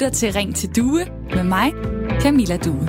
lytter til Ring til Due med mig, Camilla Due.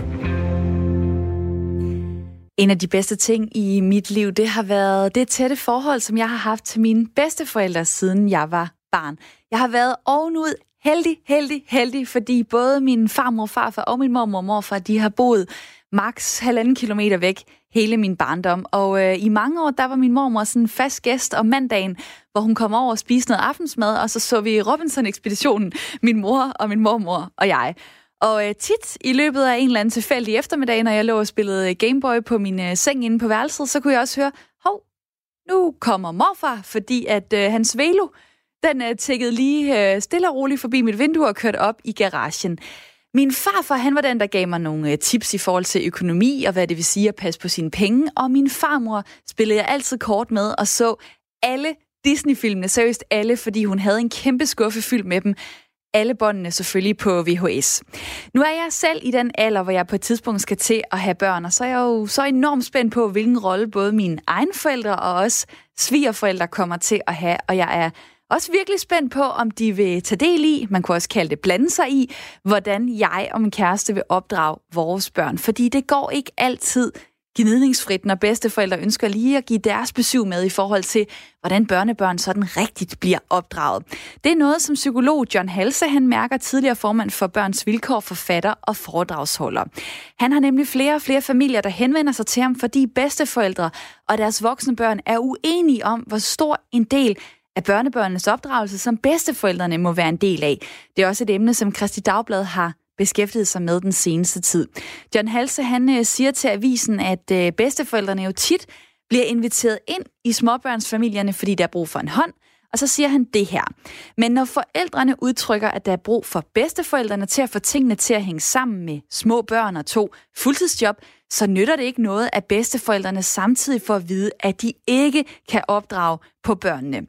En af de bedste ting i mit liv, det har været det tætte forhold, som jeg har haft til mine bedsteforældre, siden jeg var barn. Jeg har været ovenud heldig, heldig, heldig, fordi både min farmor, farfar og min mormor og morfar, de har boet maks halvanden kilometer væk hele min barndom. Og øh, i mange år, der var min mormor sådan en fast gæst om mandagen, hvor hun kom over og spiste noget aftensmad, og så så vi Robinson-ekspeditionen, min mor og min mormor og jeg. Og øh, tit i løbet af en eller anden tilfældig eftermiddag, når jeg lå og spillede Gameboy på min øh, seng inde på værelset, så kunne jeg også høre, hov, nu kommer morfar, fordi at øh, hans velo, den øh, tækkede lige øh, stille og roligt forbi mit vindue og kørte op i garagen. Min farfar, han var den, der gav mig nogle øh, tips i forhold til økonomi og hvad det vil sige at passe på sine penge. Og min farmor spillede jeg altid kort med og så alle Disney-filmene, seriøst alle, fordi hun havde en kæmpe skuffe fyldt med dem. Alle båndene selvfølgelig på VHS. Nu er jeg selv i den alder, hvor jeg på et tidspunkt skal til at have børn, og så er jeg jo så enormt spændt på, hvilken rolle både mine egne forældre og også svigerforældre kommer til at have, og jeg er også virkelig spændt på, om de vil tage del i, man kunne også kalde det blande sig i, hvordan jeg og min kæreste vil opdrage vores børn. Fordi det går ikke altid gnidningsfrit, når bedsteforældre ønsker lige at give deres besøg med i forhold til, hvordan børnebørn sådan rigtigt bliver opdraget. Det er noget, som psykolog John Halse han mærker tidligere formand for Børns Vilkår, forfatter og foredragsholder. Han har nemlig flere og flere familier, der henvender sig til ham, fordi bedsteforældre og deres voksne børn er uenige om, hvor stor en del af børnebørnenes opdragelse, som bedsteforældrene må være en del af. Det er også et emne, som Christi Dagblad har beskæftiget sig med den seneste tid. John Halse han øh, siger til avisen, at øh, bedsteforældrene jo tit bliver inviteret ind i småbørnsfamilierne, fordi der er brug for en hånd, og så siger han det her. Men når forældrene udtrykker, at der er brug for bedsteforældrene til at få tingene til at hænge sammen med små børn og to fuldtidsjob, så nytter det ikke noget, at bedsteforældrene samtidig får at vide, at de ikke kan opdrage på børnene.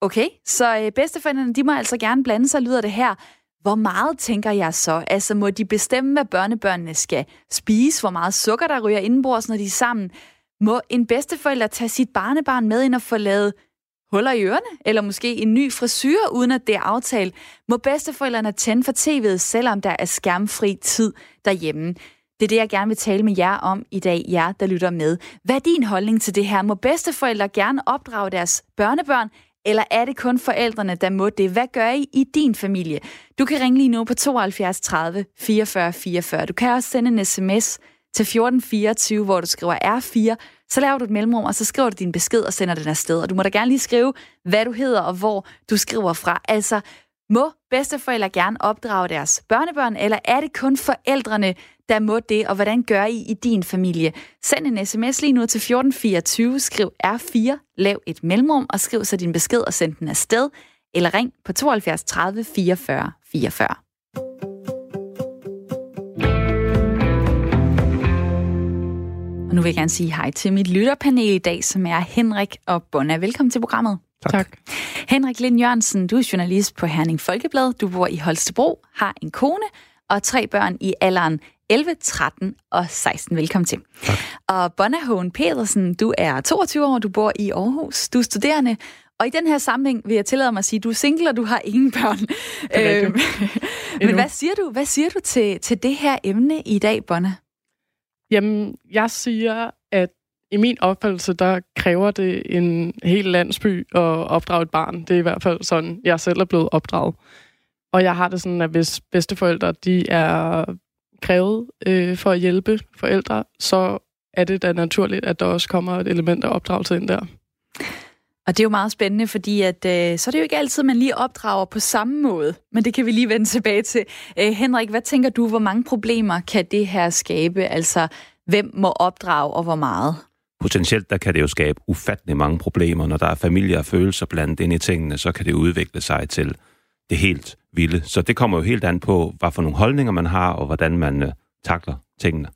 Okay, så øh, bedsteforældrene, de må altså gerne blande sig, lyder det her. Hvor meget tænker jeg så? Altså, må de bestemme, hvad børnebørnene skal spise? Hvor meget sukker, der ryger indenbords, når de er sammen? Må en bedsteforælder tage sit barnebarn med ind og få lavet huller i ørerne? Eller måske en ny frisyr, uden at det er aftalt? Må bedsteforældrene tænde for tv'et, selvom der er skærmfri tid derhjemme? Det er det, jeg gerne vil tale med jer om i dag, jer der lytter med. Hvad er din holdning til det her? Må bedsteforældre gerne opdrage deres børnebørn, eller er det kun forældrene, der må det? Hvad gør I i din familie? Du kan ringe lige nu på 72 30 44 44. Du kan også sende en sms til 1424, hvor du skriver R4. Så laver du et mellemrum, og så skriver du din besked og sender den afsted. Og du må da gerne lige skrive, hvad du hedder og hvor du skriver fra. Altså, må bedsteforældre gerne opdrage deres børnebørn, eller er det kun forældrene, der må det, og hvordan gør I i din familie? Send en sms lige nu til 1424, skriv R4, lav et mellemrum, og skriv så din besked og send den afsted, eller ring på 72 30 44 44. Og nu vil jeg gerne sige hej til mit lytterpanel i dag, som er Henrik og Bonna. Velkommen til programmet. Tak. tak. Henrik Lind Jørgensen, du er journalist på Herning Folkeblad. Du bor i Holstebro, har en kone og tre børn i alderen 11, 13 og 16. Velkommen til. Tak. Og Bonna Hågen Pedersen, du er 22 år, du bor i Aarhus, du er studerende, og i den her sammenhæng vil jeg tillade mig at sige, at du er single, og du har ingen børn. Øh, men hvad siger du, hvad siger du til, til det her emne i dag, Bonna? Jamen, jeg siger, at i min opfattelse, der kræver det en hel landsby at opdrage et barn. Det er i hvert fald sådan, jeg selv er blevet opdraget. Og jeg har det sådan, at hvis bedsteforældre de er krævet øh, for at hjælpe forældre, så er det da naturligt, at der også kommer et element af opdragelse ind der. Og det er jo meget spændende, fordi at, øh, så er det jo ikke altid, man lige opdrager på samme måde. Men det kan vi lige vende tilbage til. Øh, Henrik, hvad tænker du, hvor mange problemer kan det her skabe? Altså, hvem må opdrage og hvor meget? Potentielt der kan det jo skabe ufattelig mange problemer. Når der er familie og følelser blandt ind i tingene, så kan det udvikle sig til det helt vilde. Så det kommer jo helt an på, hvad for nogle holdninger man har, og hvordan man øh, takler tingene.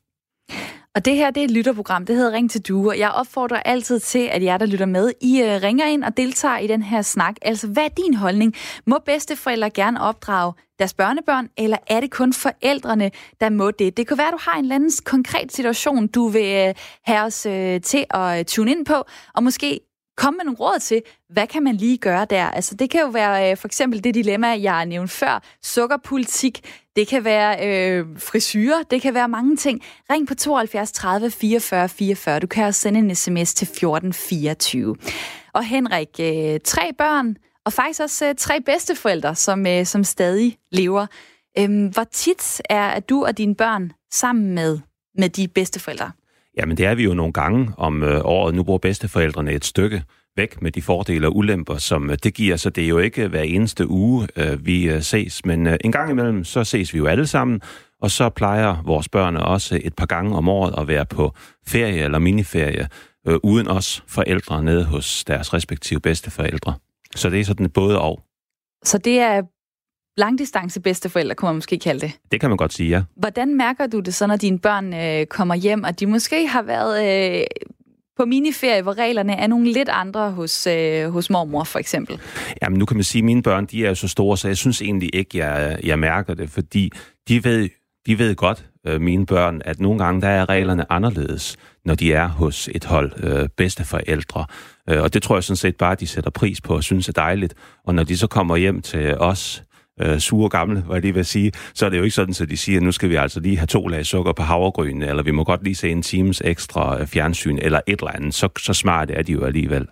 Og det her, det er et lytterprogram, det hedder Ring til Due, og jeg opfordrer altid til, at jer, der lytter med, I øh, ringer ind og deltager i den her snak. Altså, hvad er din holdning? Må bedsteforældre gerne opdrage deres børnebørn, eller er det kun forældrene, der må det? Det kan være, at du har en eller anden konkret situation, du vil øh, have os øh, til at øh, tune ind på, og måske Kom med nogle råd til, hvad kan man lige gøre der? Altså, det kan jo være øh, for eksempel det dilemma, jeg nævnte før, sukkerpolitik, det kan være øh, frisyrer, det kan være mange ting. Ring på 72 30 44 44. Du kan også sende en sms til 14 24. Og Henrik, øh, tre børn, og faktisk også øh, tre bedsteforældre, som, øh, som stadig lever. Øhm, hvor tit er du og dine børn sammen med, med de bedsteforældre? Jamen det er vi jo nogle gange om øh, året. Nu bruger bedsteforældrene et stykke væk med de fordele og ulemper, som øh, det giver. Så det er jo ikke hver eneste uge, øh, vi øh, ses. Men øh, en gang imellem, så ses vi jo alle sammen. Og så plejer vores børn også et par gange om året at være på ferie eller miniferie, øh, uden os forældre nede hos deres respektive bedsteforældre. Så det er sådan både og. Så det er langdistance bedsteforældre, kunne man måske kalde det. Det kan man godt sige, ja. Hvordan mærker du det så, når dine børn øh, kommer hjem, og de måske har været øh, på miniferie, hvor reglerne er nogle lidt andre hos, øh, hos mormor, for eksempel? Jamen, nu kan man sige, at mine børn, de er jo så store, så jeg synes egentlig ikke, jeg, jeg mærker det, fordi de ved, de ved godt, øh, mine børn, at nogle gange der er reglerne anderledes, når de er hos et hold øh, bedsteforældre. Øh, og det tror jeg sådan set bare, de sætter pris på og synes er dejligt. Og når de så kommer hjem til os, øh, sure gamle, hvad jeg lige vil sige, så er det jo ikke sådan, at de siger, at nu skal vi altså lige have to lag sukker på havregrynene, eller vi må godt lige se en times ekstra øh, fjernsyn, eller et eller andet. Så, så smart er de jo alligevel.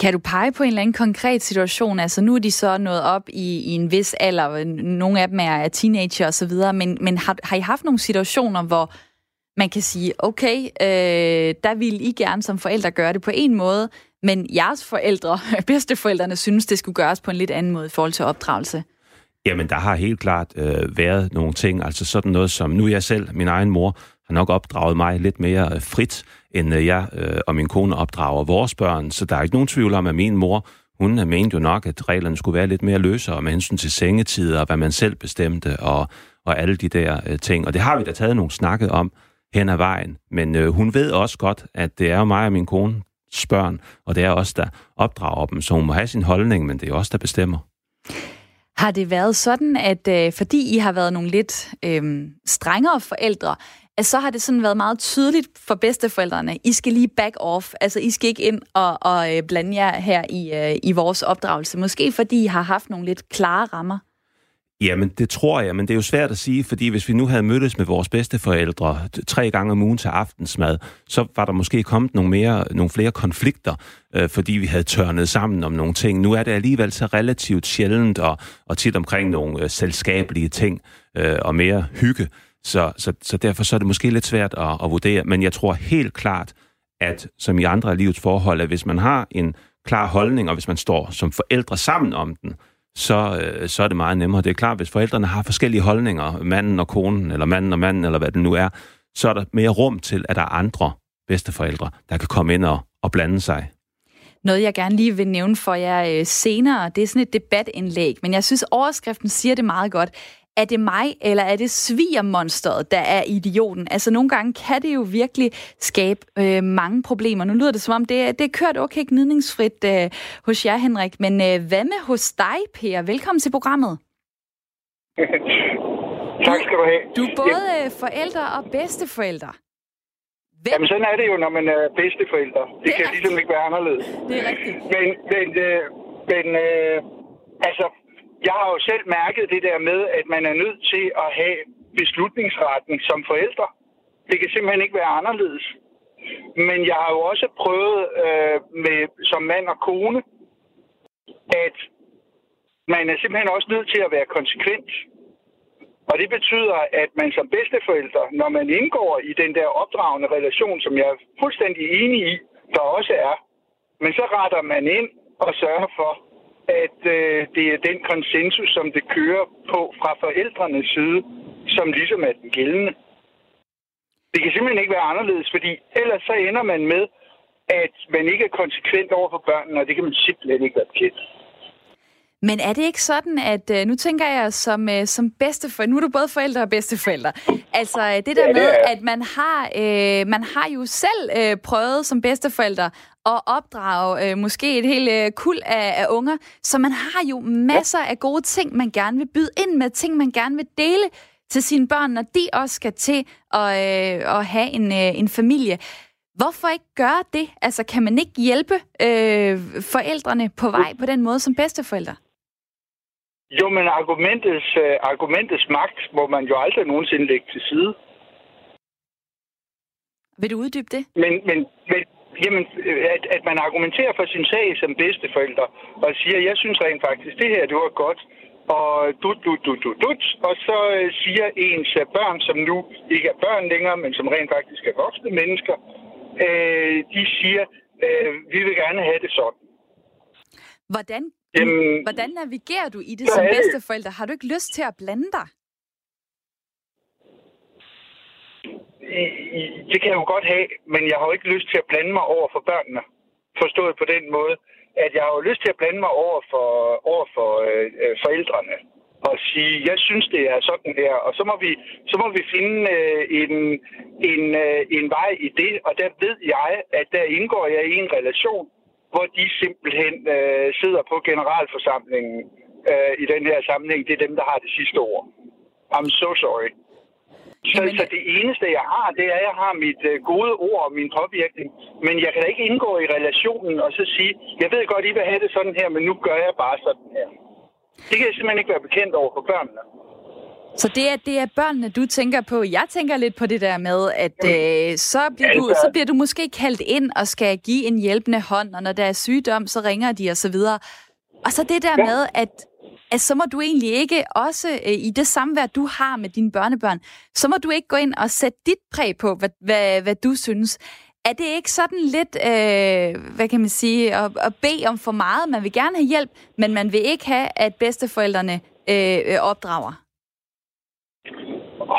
Kan du pege på en eller anden konkret situation? Altså nu er de så nået op i, i en vis alder, nogle af dem er teenager og så videre, men, men har, har I haft nogle situationer, hvor man kan sige, okay, øh, der vil I gerne som forældre gøre det på en måde, men jeres forældre, bedsteforældrene, synes, det skulle gøres på en lidt anden måde i forhold til opdragelse? Jamen, der har helt klart øh, været nogle ting, altså sådan noget som, nu jeg selv, min egen mor, har nok opdraget mig lidt mere øh, frit, end øh, jeg øh, og min kone opdrager vores børn, så der er ikke nogen tvivl om, at min mor, hun øh, mente jo nok, at reglerne skulle være lidt mere løsere med hensyn til sengetider, og hvad man selv bestemte, og, og alle de der øh, ting. Og det har vi da taget nogle snakke om hen ad vejen. Men øh, hun ved også godt, at det er jo mig og min kone, børn, og det er os, der opdrager dem, så hun må have sin holdning, men det er os, der bestemmer. Har det været sådan, at øh, fordi I har været nogle lidt øh, strengere forældre, at så har det sådan været meget tydeligt for bedsteforældrene, I skal lige back off, altså I skal ikke ind og, og øh, blande jer her i, øh, i vores opdragelse, måske fordi I har haft nogle lidt klare rammer? Jamen, det tror jeg, men det er jo svært at sige, fordi hvis vi nu havde mødtes med vores bedsteforældre tre gange om ugen til aftensmad, så var der måske kommet nogle, mere, nogle flere konflikter, øh, fordi vi havde tørnet sammen om nogle ting. Nu er det alligevel så relativt sjældent og, og tit omkring nogle øh, selskabelige ting øh, og mere hygge. Så, så, så derfor så er det måske lidt svært at, at vurdere, men jeg tror helt klart, at som i andre af livets forhold, at hvis man har en klar holdning, og hvis man står som forældre sammen om den, så, øh, så er det meget nemmere. Det er klart, hvis forældrene har forskellige holdninger, manden og konen, eller manden og manden, eller hvad det nu er, så er der mere rum til, at der er andre bedsteforældre, der kan komme ind og, og blande sig. Noget, jeg gerne lige vil nævne for jer øh, senere, det er sådan et debatindlæg, men jeg synes, overskriften siger det meget godt er det mig, eller er det svigermonsteret, der er idioten? Altså nogle gange kan det jo virkelig skabe øh, mange problemer. Nu lyder det som om, det, det er kørt okay gnidningsfrit øh, hos jer, Henrik. Men øh, hvad med hos dig, Per? Velkommen til programmet. tak skal du have. Du er både øh, forældre og bedsteforældre. Hvem? Jamen sådan er det jo, når man er bedsteforældre. Det, det kan rigtigt. ligesom ikke være anderledes. Det er rigtigt. Men, men, øh, men øh, altså, jeg har jo selv mærket det der med, at man er nødt til at have beslutningsretten som forældre. Det kan simpelthen ikke være anderledes. Men jeg har jo også prøvet øh, med som mand og kone, at man er simpelthen også nødt til at være konsekvent. Og det betyder, at man som bedsteforældre, når man indgår i den der opdragende relation, som jeg er fuldstændig enig i, der også er, men så retter man ind og sørger for, at øh, det er den konsensus, som det kører på fra forældrenes side, som ligesom er den gældende. Det kan simpelthen ikke være anderledes, fordi ellers så ender man med, at man ikke er konsekvent over for børnene, og det kan man simpelthen ikke være bekendt. Men er det ikke sådan, at øh, nu tænker jeg som, øh, som bedsteforældre, nu er du både forældre og bedsteforældre, altså øh, det der ja, det med, at man har, øh, man har jo selv øh, prøvet som bedsteforældre at opdrage øh, måske et helt øh, kul af, af unger, så man har jo masser af gode ting, man gerne vil byde ind med, ting man gerne vil dele til sine børn, når de også skal til at, øh, at have en, øh, en familie. Hvorfor ikke gøre det? Altså, kan man ikke hjælpe øh, forældrene på vej på den måde som bedsteforældre? Jo, men argumentets, uh, argumentets magt må man jo aldrig nogensinde lægge til side. Vil du uddybe det? Men, men, men jamen, at, at man argumenterer for sin sag som bedsteforældre, og siger, jeg synes rent faktisk, det her, det var godt, og dut, dut, dut, dut, dut, og så uh, siger ens børn, som nu ikke er børn længere, men som rent faktisk er voksne mennesker, uh, de siger, uh, vi vil gerne have det sådan. Hvordan Jamen, Hvordan navigerer du i det som bedsteforælder? Har du ikke lyst til at blande dig? Øh, det kan jeg jo godt have, men jeg har jo ikke lyst til at blande mig over for børnene. Forstået på den måde, at jeg har jo lyst til at blande mig over for, over for øh, øh, forældrene og sige, jeg synes, det er sådan her, og så må vi, så må vi finde øh, en, en, øh, en vej i det, og der ved jeg, at der indgår jeg i en relation, hvor de simpelthen øh, sidder på generalforsamlingen øh, i den her sammenhæng. Det er dem, der har det sidste ord. I'm so sorry. Så, Jamen... så det eneste, jeg har, det er, at jeg har mit øh, gode ord og min påvirkning. Men jeg kan da ikke indgå i relationen og så sige, jeg ved godt, I vil have det sådan her, men nu gør jeg bare sådan her. Det kan jeg simpelthen ikke være bekendt over for børnene. Så det er, det er børnene, du tænker på. Jeg tænker lidt på det der med, at øh, så, bliver du, så bliver du måske kaldt ind og skal give en hjælpende hånd, og når der er sygdom, så ringer de og så videre. Og så det der med, at, at så må du egentlig ikke også øh, i det samvær, du har med dine børnebørn, så må du ikke gå ind og sætte dit præg på, hvad, hvad, hvad du synes. Er det ikke sådan lidt, øh, hvad kan man sige, at, at bede om for meget? Man vil gerne have hjælp, men man vil ikke have, at bedsteforældrene øh, opdrager?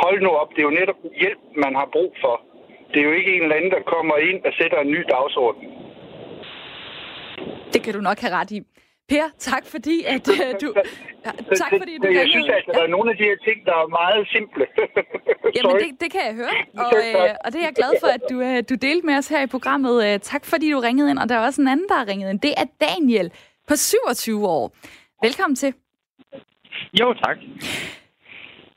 hold nu op, det er jo netop hjælp, man har brug for. Det er jo ikke en eller anden, der kommer ind og sætter en ny dagsorden. Det kan du nok have ret i. Per, tak fordi, at uh, du... Ja, tak fordi, du Jeg synes, at der er nogle af de her ting, der er meget simple. Jamen, det, det kan jeg høre, og, øh, og det er jeg glad for, at du, uh, du delte med os her i programmet. Tak fordi, du ringede ind, og der er også en anden, der har ringet ind. Det er Daniel på 27 år. Velkommen til. Jo, tak.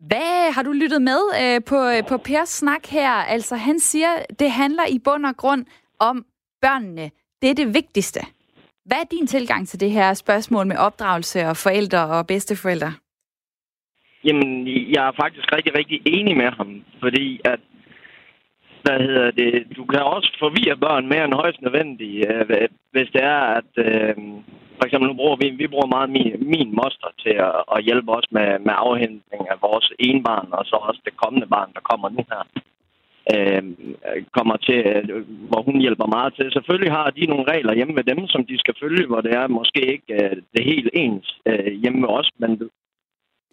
Hvad har du lyttet med øh, på, øh, på Pers snak her? Altså, han siger, det handler i bund og grund om børnene. Det er det vigtigste. Hvad er din tilgang til det her spørgsmål med opdragelse og forældre og bedsteforældre? Jamen, jeg er faktisk rigtig, rigtig enig med ham, fordi at hvad hedder det, du kan også forvirre børn mere end højst nødvendigt, øh, hvis det er, at øh, for eksempel, nu bruger vi, vi bruger meget min, min moster til at, at hjælpe os med, med afhentning af vores ene barn, og så også det kommende barn, der kommer nu her. Øh, kommer til, øh, hvor hun hjælper meget til. Selvfølgelig har de nogle regler hjemme med dem, som de skal følge, hvor det er måske ikke øh, det helt ens øh, hjemme med os, men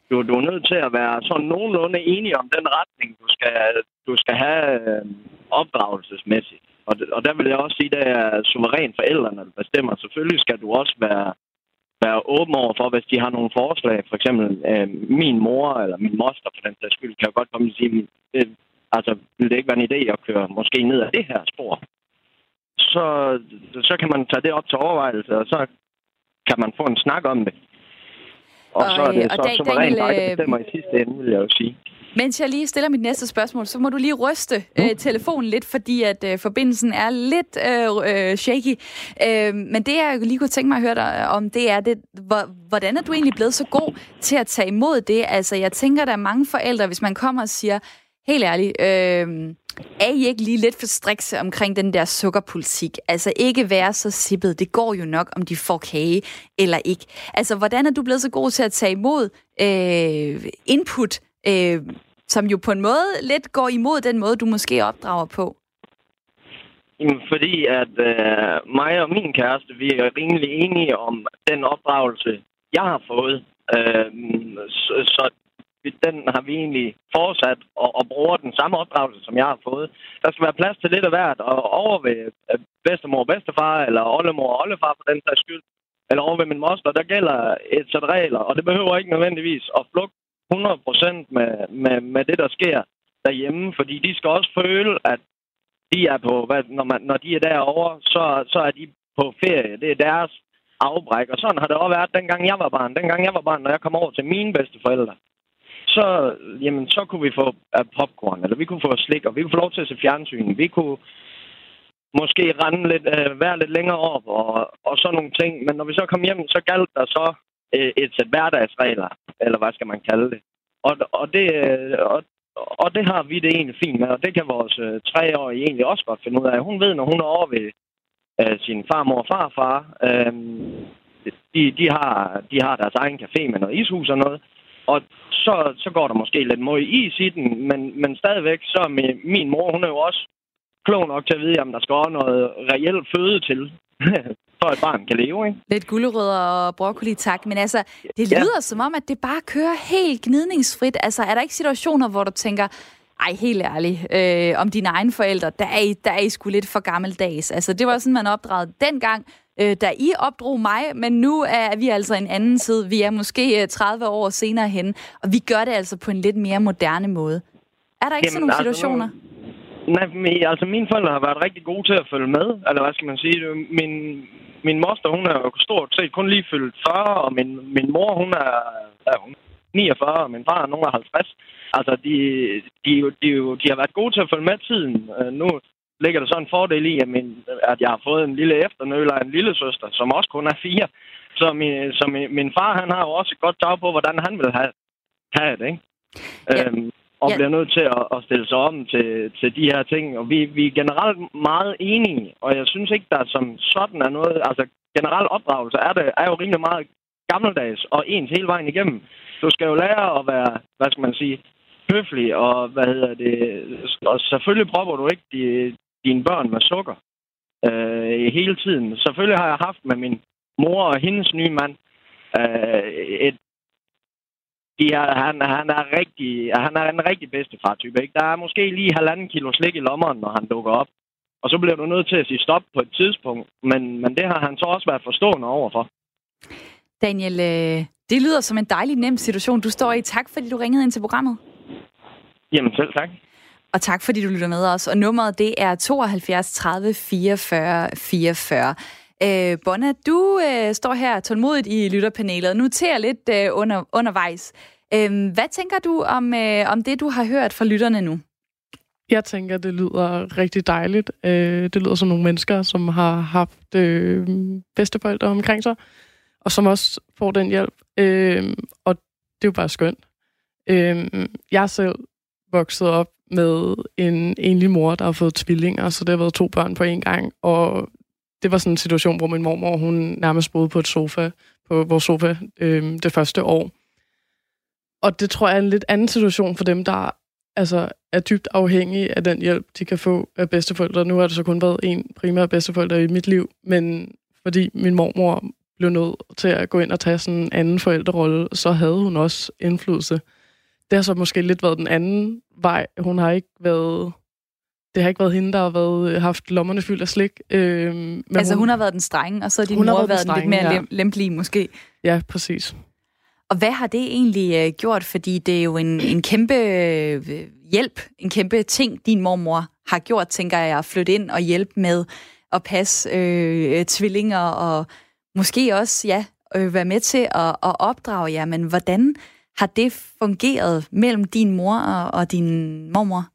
du, du er nødt til at være sådan nogenlunde enig om den retning, du skal, du skal have øh, opdragelsesmæssigt. Og, og der vil jeg også sige, at det er suverænt forældrene, der bestemmer. Selvfølgelig skal du også være, være åben over for, hvis de har nogle forslag. For eksempel øh, min mor eller min moster, for den sags skyld, kan jo godt komme og sige, altså, vil det ikke være en idé at køre måske ned ad det her spor? Så, så kan man tage det op til overvejelse, og så kan man få en snak om det. Og, og så er det og så suverænt dig, der bestemmer i sidste ende, vil jeg jo sige. Mens jeg lige stiller mit næste spørgsmål, så må du lige ryste mm. øh, telefonen lidt, fordi at øh, forbindelsen er lidt øh, øh, shaky. Øh, men det, jeg lige kunne tænke mig at høre dig om, det er, det, hvor, hvordan er du egentlig blevet så god til at tage imod det? Altså, jeg tænker, der er mange forældre, hvis man kommer og siger, helt ærligt, øh, er I ikke lige lidt for strikse omkring den der sukkerpolitik? Altså ikke være så sippet. Det går jo nok, om de får kage eller ikke. Altså, hvordan er du blevet så god til at tage imod øh, input øh, som jo på en måde lidt går imod den måde, du måske opdrager på? Fordi at øh, mig og min kæreste, vi er rimelig enige om den opdragelse, jeg har fået. Øh, så, så den har vi egentlig fortsat og, og bruger den samme opdragelse, som jeg har fået. Der skal være plads til lidt af hvert, og over ved øh, bedstemor og bedstefar, eller oldemor og oldefar for den sags skyld, eller over ved min moster, der gælder et sæt regler, og det behøver ikke nødvendigvis at flugte 100% med, med, med det, der sker derhjemme, fordi de skal også føle, at de er på, hvad, når, man, når de er derovre, så, så er de på ferie. Det er deres afbræk. Og sådan har det også været, dengang jeg var barn. Dengang jeg var barn, når jeg kom over til mine bedsteforældre, så, jamen, så kunne vi få øh, popcorn, eller vi kunne få slik, og vi kunne få lov til at se fjernsyn. Vi kunne måske rende lidt, øh, være lidt længere op og, og sådan nogle ting. Men når vi så kom hjem, så galt der så øh, et sæt hverdagsregler, eller hvad skal man kalde det. Og, og, det, øh, og, og det har vi det egentlig fint med, og det kan vores øh, treårige egentlig også godt finde ud af. Hun ved, når hun er over ved øh, sin farmor og farfar, øh, de, de, har, de har deres egen café med noget ishus og noget, og så, så går der måske lidt mod is i den, men, men stadigvæk, så er min, min mor, hun er jo også klog nok til at vide, om der skal også noget reelt føde til, for at barn kan leve, ikke? Lidt gulerødder og broccoli, tak. Men altså, det lyder ja. som om, at det bare kører helt gnidningsfrit. Altså, er der ikke situationer, hvor du tænker, ej, helt ærligt, øh, om dine egne forældre, der er, I, der er I sgu lidt for gammeldags. Altså, det var sådan, man opdragede dengang, øh, da I opdrog mig, men nu er vi altså en anden side. Vi er måske 30 øh, år senere hen, og vi gør det altså på en lidt mere moderne måde. Er der ikke Jamen, sådan nogle altså, situationer? Nej, men, altså mine forældre har været rigtig gode til at følge med. Eller hvad skal man sige? Min, min moster, hun er jo stort set kun lige fyldt 40, og min, min mor, hun er, er hun 49, og min far er nogen af 50. Altså, de, de, de, de har været gode til at følge med tiden. Øh, nu ligger der så en fordel i, at, min, at jeg har fået en lille efternøl af en lille søster, som også kun er fire. Så min, så min, min far, han har jo også et godt tag på, hvordan han vil have, have det, ikke? Ja. Øhm, og ja. bliver nødt til at, at stille sig om til, til de her ting. Og vi, vi er generelt meget enige, og jeg synes ikke, der som sådan er noget... Altså, generel opdragelse er, det, er jo rimelig meget gammeldags og ens hele vejen igennem. Du skal jo lære at være, hvad skal man sige, høflig, og hvad hedder det... Og selvfølgelig propper du ikke de, dine børn med sukker øh, hele tiden. Selvfølgelig har jeg haft med min mor og hendes nye mand øh, et de er, han, han, er rigtig, han er en rigtig bedstefar-type. Ikke? Der er måske lige halvanden kilo slik i lommeren, når han dukker op. Og så bliver du nødt til at sige stop på et tidspunkt. Men, men det har han så også været forstående overfor. Daniel, øh, det lyder som en dejlig nem situation, du står i. Tak, fordi du ringede ind til programmet. Jamen selv tak. Og tak, fordi du lytter med os. Og nummeret, det er 72 30 44 44. Øh, Bonna, du øh, står her tålmodigt i lytterpanelet og noterer lidt øh, under, undervejs. Øh, hvad tænker du om, øh, om det, du har hørt fra lytterne nu? Jeg tænker, det lyder rigtig dejligt. Øh, det lyder som nogle mennesker, som har haft øh, bedsteforældre omkring sig, og som også får den hjælp. Øh, og det er jo bare skønt. Øh, jeg er selv vokset op med en enlig mor, der har fået tvillinger, så det har været to børn på en gang, og det var sådan en situation, hvor min mormor, hun nærmest boede på et sofa, på vores sofa, øh, det første år. Og det tror jeg er en lidt anden situation for dem, der altså, er dybt afhængige af den hjælp, de kan få af bedsteforældre. Nu har det så kun været en primær bedsteforælder i mit liv, men fordi min mormor blev nødt til at gå ind og tage sådan en anden forældrerolle, så havde hun også indflydelse. Det har så måske lidt været den anden vej. Hun har ikke været det har ikke været hende, der har været, haft lommerne fyldt af slik. Øh, men altså hun, hun har været den strenge, og så har din mor har været, været strenge, lidt mere ja. lem, lempelig måske. Ja, præcis. Og hvad har det egentlig uh, gjort? Fordi det er jo en, en kæmpe uh, hjælp, en kæmpe ting, din mormor har gjort, tænker jeg, at flytte ind og hjælpe med at passe uh, tvillinger, og måske også, ja, uh, være med til at, at opdrage jer. Men hvordan har det fungeret mellem din mor og, og din mormor?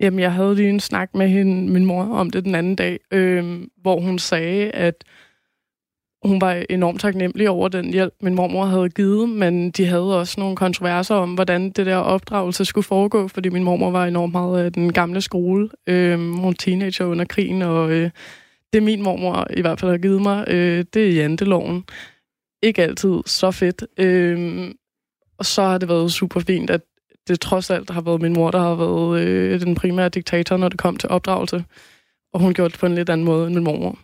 Jamen, jeg havde lige en snak med hende, min mor om det den anden dag, øh, hvor hun sagde, at hun var enormt taknemmelig over den hjælp, min mormor havde givet, men de havde også nogle kontroverser om, hvordan det der opdragelse skulle foregå, fordi min mormor var enormt meget af den gamle skole. Øh, hun var teenager under krigen, og øh, det min mormor i hvert fald har givet mig, øh, det er janteloven. Ikke altid så fedt. Øh, og så har det været super fint, at det trods alt har været min mor, der har været øh, den primære diktator, når det kom til opdragelse. Og hun gjorde det på en lidt anden måde end min mormor.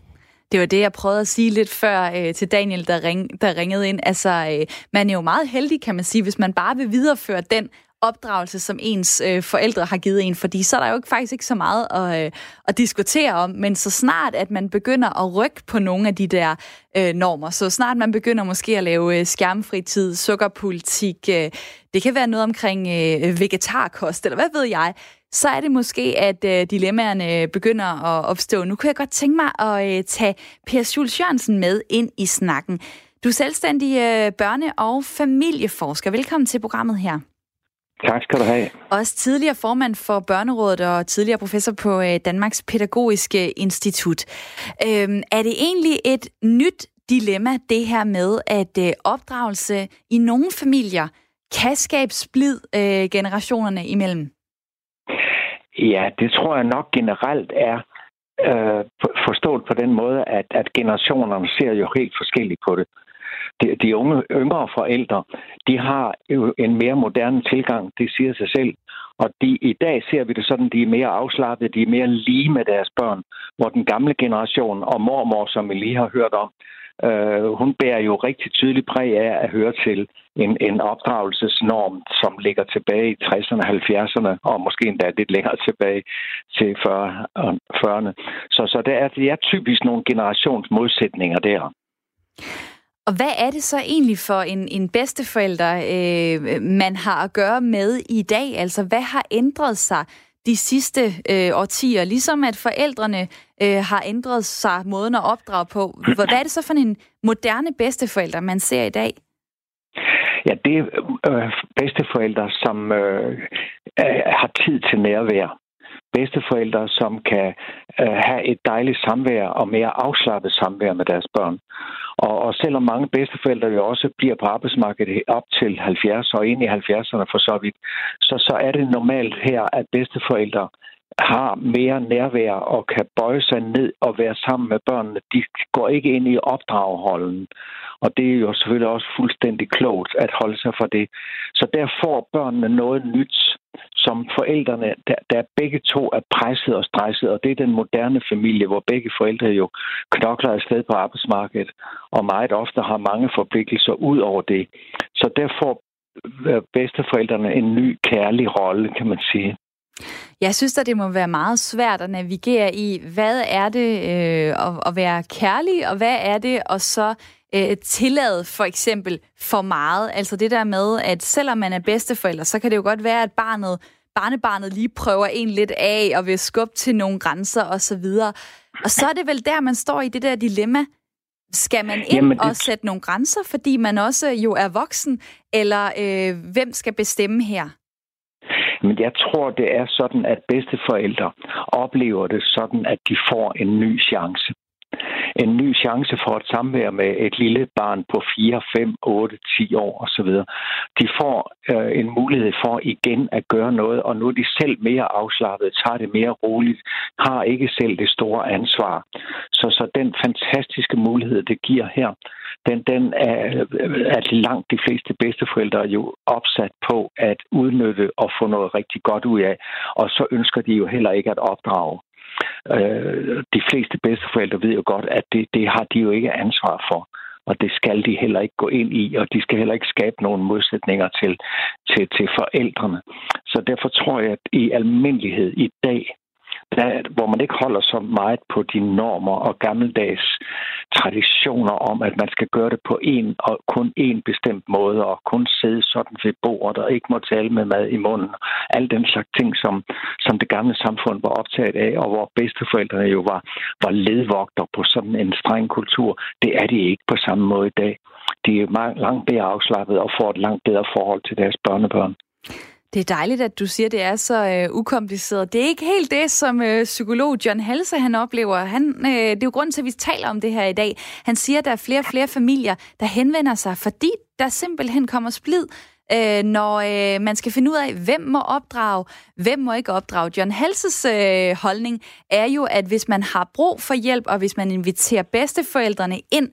Det var det, jeg prøvede at sige lidt før øh, til Daniel, der, ring, der ringede ind. Altså, øh, man er jo meget heldig, kan man sige, hvis man bare vil videreføre den opdragelse, som ens øh, forældre har givet en, fordi så er der jo ikke, faktisk ikke så meget at, øh, at diskutere om, men så snart, at man begynder at rykke på nogle af de der øh, normer, så snart man begynder måske at lave øh, skærmfritid, sukkerpolitik, øh, det kan være noget omkring øh, vegetarkost, eller hvad ved jeg, så er det måske, at øh, dilemmaerne begynder at opstå. Nu kunne jeg godt tænke mig at øh, tage Per Schulz Jørgensen med ind i snakken. Du er selvstændig øh, børne- og familieforsker. Velkommen til programmet her. Tak skal du have. Også tidligere formand for Børnerådet og tidligere professor på øh, Danmarks Pædagogiske Institut. Øhm, er det egentlig et nyt dilemma, det her med, at øh, opdragelse i nogle familier kan skabe splid øh, generationerne imellem? Ja, det tror jeg nok generelt er øh, forstået på den måde, at, at generationerne ser jo helt forskelligt på det. De, de unge, yngre forældre, de har jo en mere moderne tilgang, det siger sig selv. Og de, i dag ser vi det sådan, de er mere afslappede, de er mere lige med deres børn, hvor den gamle generation og mormor, som vi lige har hørt om, øh, hun bærer jo rigtig tydeligt præg af at høre til en, en opdragelsesnorm, som ligger tilbage i 60'erne, 70'erne, og måske endda lidt længere tilbage til 40'erne. Øh, så, så det, er, det er typisk nogle generationsmodsætninger der. Og hvad er det så egentlig for en, en bedsteforælder, øh, man har at gøre med i dag? Altså, hvad har ændret sig de sidste øh, årtier? Ligesom at forældrene øh, har ændret sig måden at opdrage på. Hvad er det så for en moderne bedsteforælder, man ser i dag? Ja, det er øh, bedsteforældre, som øh, har tid til nærvær bedsteforældre, som kan øh, have et dejligt samvær og mere afslappet samvær med deres børn. Og, og selvom mange bedsteforældre jo også bliver på arbejdsmarkedet op til 70 og ind i 70'erne for så vidt, så, så er det normalt her, at bedsteforældre har mere nærvær og kan bøje sig ned og være sammen med børnene. De går ikke ind i opdragerholden. Og det er jo selvfølgelig også fuldstændig klogt at holde sig for det. Så der får børnene noget nyt, som forældrene, der, der begge to er presset og stresset, og det er den moderne familie, hvor begge forældre jo knokler afsted på arbejdsmarkedet, og meget ofte har mange forpligtelser ud over det. Så der får øh, bedsteforældrene en ny kærlig rolle, kan man sige. Jeg synes at det må være meget svært at navigere i, hvad er det øh, at, at være kærlig, og hvad er det at så øh, tillade for eksempel for meget. Altså det der med, at selvom man er bedsteforælder, så kan det jo godt være, at barnet, barnebarnet lige prøver en lidt af og vil skubbe til nogle grænser osv. Og så er det vel der, man står i det der dilemma. Skal man ind Jamen, det... og sætte nogle grænser, fordi man også jo er voksen, eller øh, hvem skal bestemme her? Men jeg tror, det er sådan, at bedsteforældre oplever det sådan, at de får en ny chance en ny chance for et samvær med et lille barn på 4, 5, 8, 10 år osv. De får øh, en mulighed for igen at gøre noget, og nu er de selv mere afslappet, tager det mere roligt, har ikke selv det store ansvar. Så, så den fantastiske mulighed, det giver her, den, den er, øh, at langt de fleste bedsteforældre jo opsat på at udnytte og få noget rigtig godt ud af, og så ønsker de jo heller ikke at opdrage. Øh, de fleste bedsteforældre ved jo godt, at det, det har de jo ikke ansvar for. Og det skal de heller ikke gå ind i, og de skal heller ikke skabe nogen modsætninger til, til, til forældrene. Så derfor tror jeg, at i almindelighed i dag, der, hvor man ikke holder så meget på de normer og gammeldags traditioner om, at man skal gøre det på en og kun en bestemt måde, og kun sidde sådan ved bordet og ikke må tale med mad i munden. Alle den slags ting, som, som det gamle samfund var optaget af, og hvor bedsteforældrene jo var, var ledvogter på sådan en streng kultur, det er de ikke på samme måde i dag. De er meget, langt mere afslappet og får et langt bedre forhold til deres børnebørn. Det er dejligt, at du siger, at det er så øh, ukompliceret. Det er ikke helt det, som øh, psykolog John Halse han oplever. Han, øh, det er jo grunden til, at vi taler om det her i dag. Han siger, at der er flere og flere familier, der henvender sig, fordi der simpelthen kommer splid, øh, når øh, man skal finde ud af, hvem må opdrage, hvem må ikke opdrage. John Halses øh, holdning er jo, at hvis man har brug for hjælp, og hvis man inviterer bedsteforældrene ind,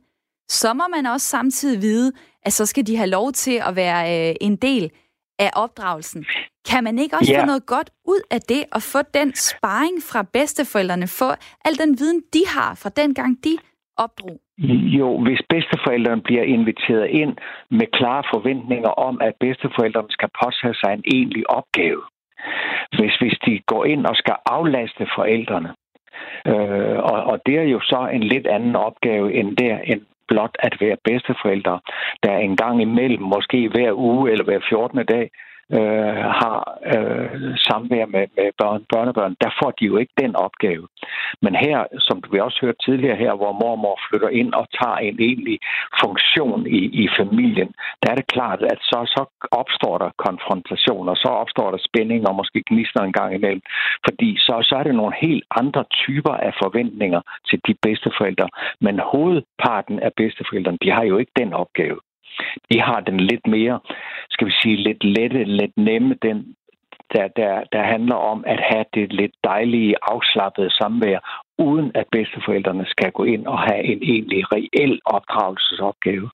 så må man også samtidig vide, at så skal de have lov til at være øh, en del af opdragelsen. Kan man ikke også ja. få noget godt ud af det, og få den sparring fra bedsteforældrene, få al den viden, de har fra den gang, de opdrog? Jo, hvis bedsteforældrene bliver inviteret ind med klare forventninger om, at bedsteforældrene skal påtage sig en egentlig opgave. Hvis, hvis de går ind og skal aflaste forældrene, øh, og, og det er jo så en lidt anden opgave end der, end blot at være bedsteforældre, der en gang imellem, måske hver uge eller hver 14. dag, øh, har øh, samvær med, med børn, børnebørn, der får de jo ikke den opgave. Men her, som vi også hørte tidligere her, hvor mormor flytter ind og tager en egentlig funktion i, i familien, der er det klart, at så, så opstår der konfrontationer, så opstår der spænding og måske gnister en gang imellem, fordi så, så er det nogle helt andre typer af forventninger til de bedsteforældre. Men hovedparten af bedsteforældrene, de har jo ikke den opgave. De har den lidt mere, skal vi sige, lidt lette, lidt nemme, den, der, der, der handler om at have det lidt dejlige, afslappede samvær, uden at bedsteforældrene skal gå ind og have en egentlig reel opdragelsesopgave.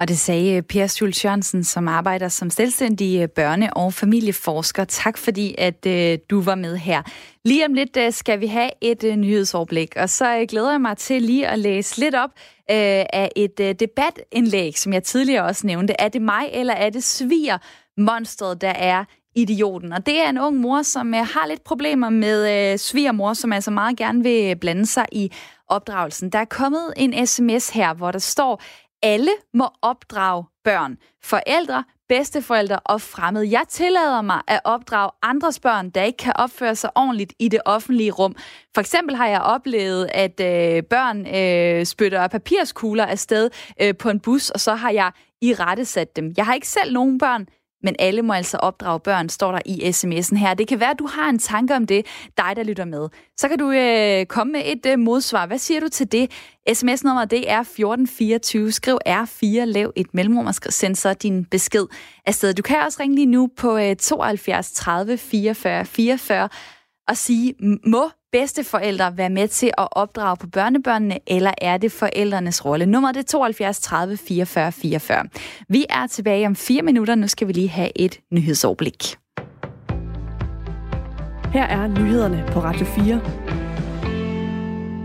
Og det sagde øh, Per Schultz Jørgensen, som arbejder som selvstændig øh, børne- og familieforsker. Tak fordi, at øh, du var med her. Lige om lidt øh, skal vi have et øh, nyhedsoverblik, og så øh, glæder jeg mig til lige at læse lidt op af et debatindlæg, som jeg tidligere også nævnte. Er det mig, eller er det sviger monstret, der er idioten. Og det er en ung mor, som øh, har lidt problemer med øh, svigermor, som altså meget gerne vil blande sig i opdragelsen. Der er kommet en sms her, hvor der står, alle må opdrage børn. Forældre, bedsteforældre og fremmede. Jeg tillader mig at opdrage andres børn, der ikke kan opføre sig ordentligt i det offentlige rum. For eksempel har jeg oplevet, at øh, børn øh, spytter papirskugler afsted øh, på en bus, og så har jeg i rette sat dem. Jeg har ikke selv nogen børn, men alle må altså opdrage børn, står der i sms'en her. Det kan være, at du har en tanke om det, dig der lytter med. Så kan du øh, komme med et øh, modsvar. Hvad siger du til det? SMS-nummeret det er 1424. Skriv R4, lav et mellemrum og send så din besked afsted. Du kan også ringe lige nu på øh, 72 30 44 44 og sige, må bedsteforældre være med til at opdrage på børnebørnene, eller er det forældrenes rolle? Nummer det er 72 30 44 44. Vi er tilbage om fire minutter. Nu skal vi lige have et nyhedsoverblik. Her er nyhederne på Radio 4.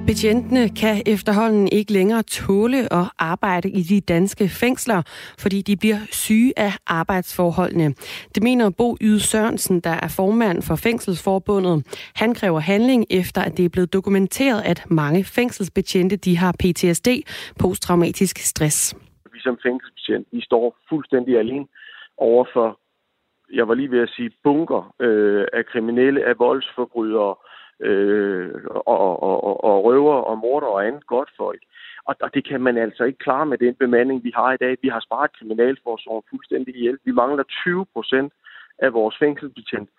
Betjentene kan efterhånden ikke længere tåle at arbejde i de danske fængsler, fordi de bliver syge af arbejdsforholdene. Det mener Bo Yde Sørensen, der er formand for Fængselsforbundet. Han kræver handling efter, at det er blevet dokumenteret, at mange fængselsbetjente de har PTSD, posttraumatisk stress. Vi som fængselsbetjent, vi står fuldstændig alene over for, jeg var lige ved at sige, bunker øh, af kriminelle, af voldsforbrydere, øh, Øh, og, og, og, og røver og morder og andet godt folk. Og, og det kan man altså ikke klare med den bemanding, vi har i dag. Vi har sparet kriminalforsorgen fuldstændig ihjel. Vi mangler 20 procent af vores fængselsbetjent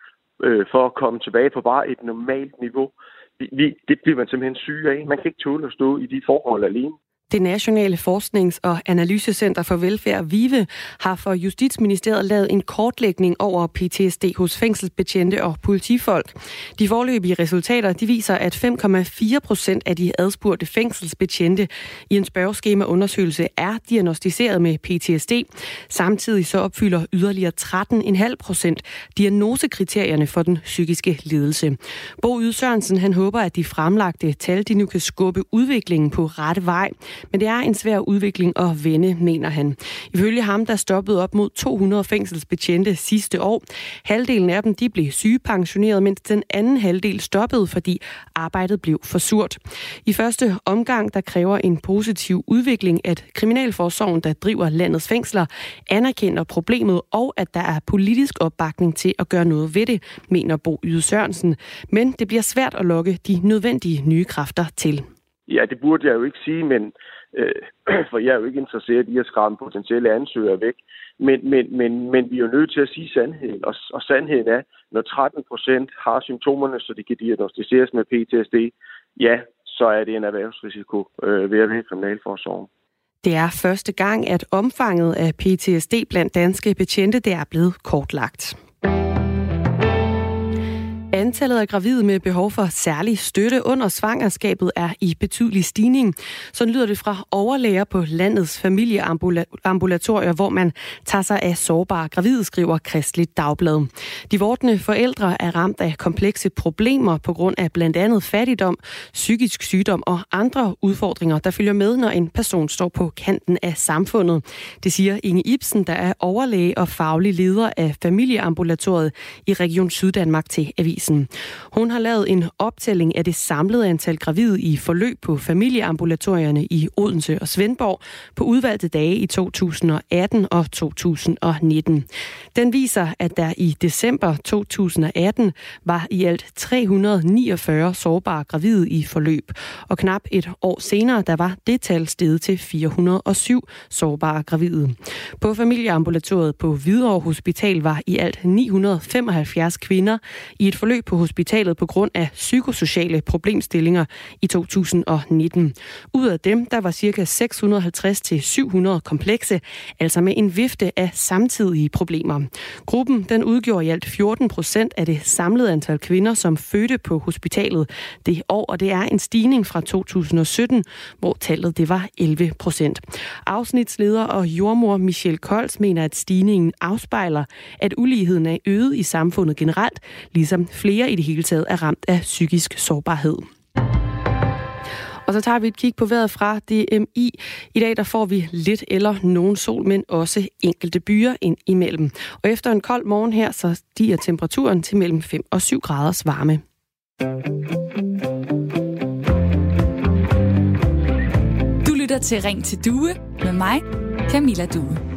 øh, for at komme tilbage på bare et normalt niveau. Vi, vi, det bliver man simpelthen syg af. Man kan ikke tåle at stå i de forhold alene. Det Nationale Forsknings- og Analysecenter for Velfærd, VIVE, har for Justitsministeriet lavet en kortlægning over PTSD hos fængselsbetjente og politifolk. De forløbige resultater de viser, at 5,4 procent af de adspurgte fængselsbetjente i en spørgeskemaundersøgelse er diagnostiseret med PTSD. Samtidig så opfylder yderligere 13,5 procent diagnosekriterierne for den psykiske lidelse. Bo Yde Sørensen han håber, at de fremlagte tal de nu kan skubbe udviklingen på rette vej. Men det er en svær udvikling at vende, mener han. Ifølge ham, der stoppede op mod 200 fængselsbetjente sidste år. Halvdelen af dem de blev sygepensioneret, mens den anden halvdel stoppede, fordi arbejdet blev for surt. I første omgang, der kræver en positiv udvikling, at Kriminalforsorgen, der driver landets fængsler, anerkender problemet, og at der er politisk opbakning til at gøre noget ved det, mener Bo Yde Sørensen. Men det bliver svært at lokke de nødvendige nye kræfter til. Ja, det burde jeg jo ikke sige, men øh, for jeg er jo ikke interesseret i at skræmme potentielle ansøgere væk. Men, men, men, men vi er jo nødt til at sige sandheden, og, og sandheden er, når 13 procent har symptomerne, så de kan diagnostiseres med PTSD, ja, så er det en erhvervsrisiko øh, ved at være kriminalforsorgen. Det er første gang, at omfanget af PTSD blandt danske betjente det er blevet kortlagt. Antallet af gravide med behov for særlig støtte under svangerskabet er i betydelig stigning. Så lyder det fra overlæger på landets familieambulatorier, hvor man tager sig af sårbare gravide, skriver Kristeligt Dagblad. De vortende forældre er ramt af komplekse problemer på grund af blandt andet fattigdom, psykisk sygdom og andre udfordringer, der følger med, når en person står på kanten af samfundet. Det siger Inge Ibsen, der er overlæge og faglig leder af familieambulatoriet i Region Syddanmark til Avis Avisen. Hun har lavet en optælling af det samlede antal gravide i forløb på familieambulatorierne i Odense og Svendborg på udvalgte dage i 2018 og 2019. Den viser, at der i december 2018 var i alt 349 sårbare gravide i forløb, og knap et år senere, der var det tal steget til 407 sårbare gravide. På familieambulatoriet på Hvidovre Hospital var i alt 975 kvinder i et forløb på hospitalet på grund af psykosociale problemstillinger i 2019. Ud af dem, der var ca. 650-700 komplekse, altså med en vifte af samtidige problemer. Gruppen den udgjorde i alt 14 procent af det samlede antal kvinder, som fødte på hospitalet det år, og det er en stigning fra 2017, hvor tallet det var 11 procent. Afsnitsleder og jordmor Michelle Kols mener, at stigningen afspejler, at uligheden er øget i samfundet generelt, ligesom flere i det hele taget er ramt af psykisk sårbarhed. Og så tager vi et kig på vejret fra DMI. I dag der får vi lidt eller nogen sol, men også enkelte byer ind imellem. Og efter en kold morgen her, så stiger temperaturen til mellem 5 og 7 graders varme. Du lytter til Ring til Due med mig, Camilla Due.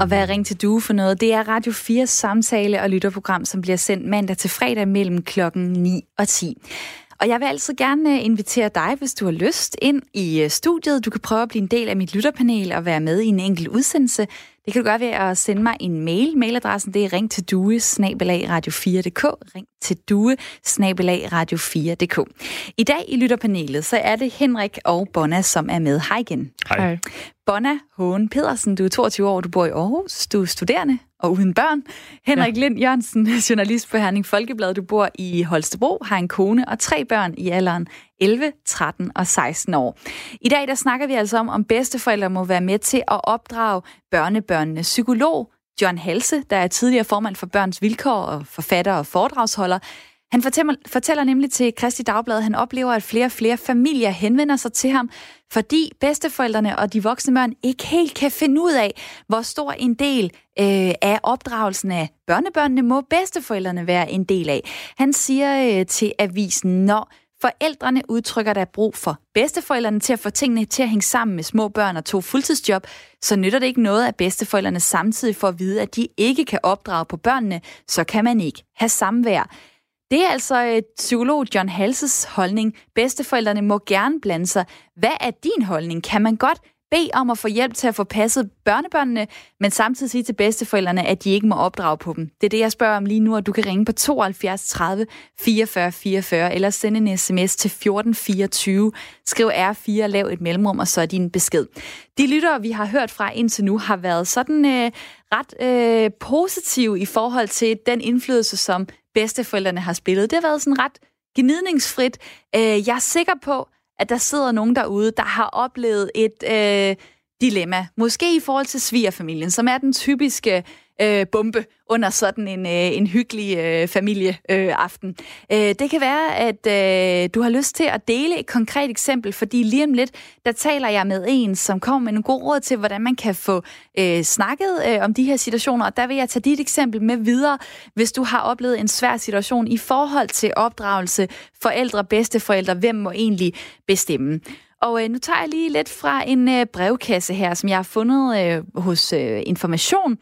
Og hvad er Ring til Due for noget? Det er Radio 4 samtale- og lytterprogram, som bliver sendt mandag til fredag mellem klokken 9 og 10. Og jeg vil altid gerne invitere dig, hvis du har lyst, ind i øh, studiet. Du kan prøve at blive en del af mit lytterpanel og være med i en enkelt udsendelse. Det kan du gøre ved at sende mig en mail. Mailadressen det er ring til due radio4.dk. Ring til due radio4.dk. I dag i lytterpanelet, så er det Henrik og Bonna, som er med. Hej igen. Hej. Bonna Hågen Pedersen, du er 22 år, du bor i Aarhus, du er studerende og uden børn. Henrik ja. Lind Jørgensen, journalist på Herning Folkeblad, du bor i Holstebro, har en kone og tre børn i alderen 11, 13 og 16 år. I dag der snakker vi altså om, om bedsteforældre må være med til at opdrage børnebørnene. Psykolog John Halse, der er tidligere formand for Børns Vilkår og forfatter og foredragsholder, han fortæller, fortæller nemlig til Kristi Dagblad, at han oplever, at flere og flere familier henvender sig til ham, fordi bedsteforældrene og de voksne børn ikke helt kan finde ud af, hvor stor en del øh, af opdragelsen af børnebørnene må bedsteforældrene være en del af. Han siger øh, til avisen, når forældrene udtrykker, der er brug for bedsteforældrene til at få tingene til at hænge sammen med små børn og to fuldtidsjob, så nytter det ikke noget, at bedsteforældrene samtidig får at vide, at de ikke kan opdrage på børnene, så kan man ikke have samvær. Det er altså øh, psykolog John Halses holdning. Bedsteforældrene må gerne blande sig. Hvad er din holdning? Kan man godt bede om at få hjælp til at få passet børnebørnene, men samtidig sige til bedsteforældrene, at de ikke må opdrage på dem. Det er det, jeg spørger om lige nu, og du kan ringe på 72 30 44 44, eller sende en sms til 1424. Skriv R4, lav et mellemrum, og så er din besked. De lyttere, vi har hørt fra indtil nu, har været sådan øh, ret øh, positive i forhold til den indflydelse, som bedsteforældrene har spillet. Det har været sådan ret gnidningsfrit. Øh, jeg er sikker på, at der sidder nogen derude, der har oplevet et øh, dilemma. Måske i forhold til svigerfamilien, som er den typiske øh, bombe under sådan en, øh, en hyggelig øh, familieaften. Øh, øh, det kan være, at øh, du har lyst til at dele et konkret eksempel, fordi lige om lidt, der taler jeg med en, som kommer med en god råd til, hvordan man kan få øh, snakket øh, om de her situationer, og der vil jeg tage dit eksempel med videre, hvis du har oplevet en svær situation i forhold til opdragelse, forældre, bedsteforældre, hvem må egentlig bestemme. Og øh, nu tager jeg lige lidt fra en øh, brevkasse her, som jeg har fundet øh, hos øh, Information,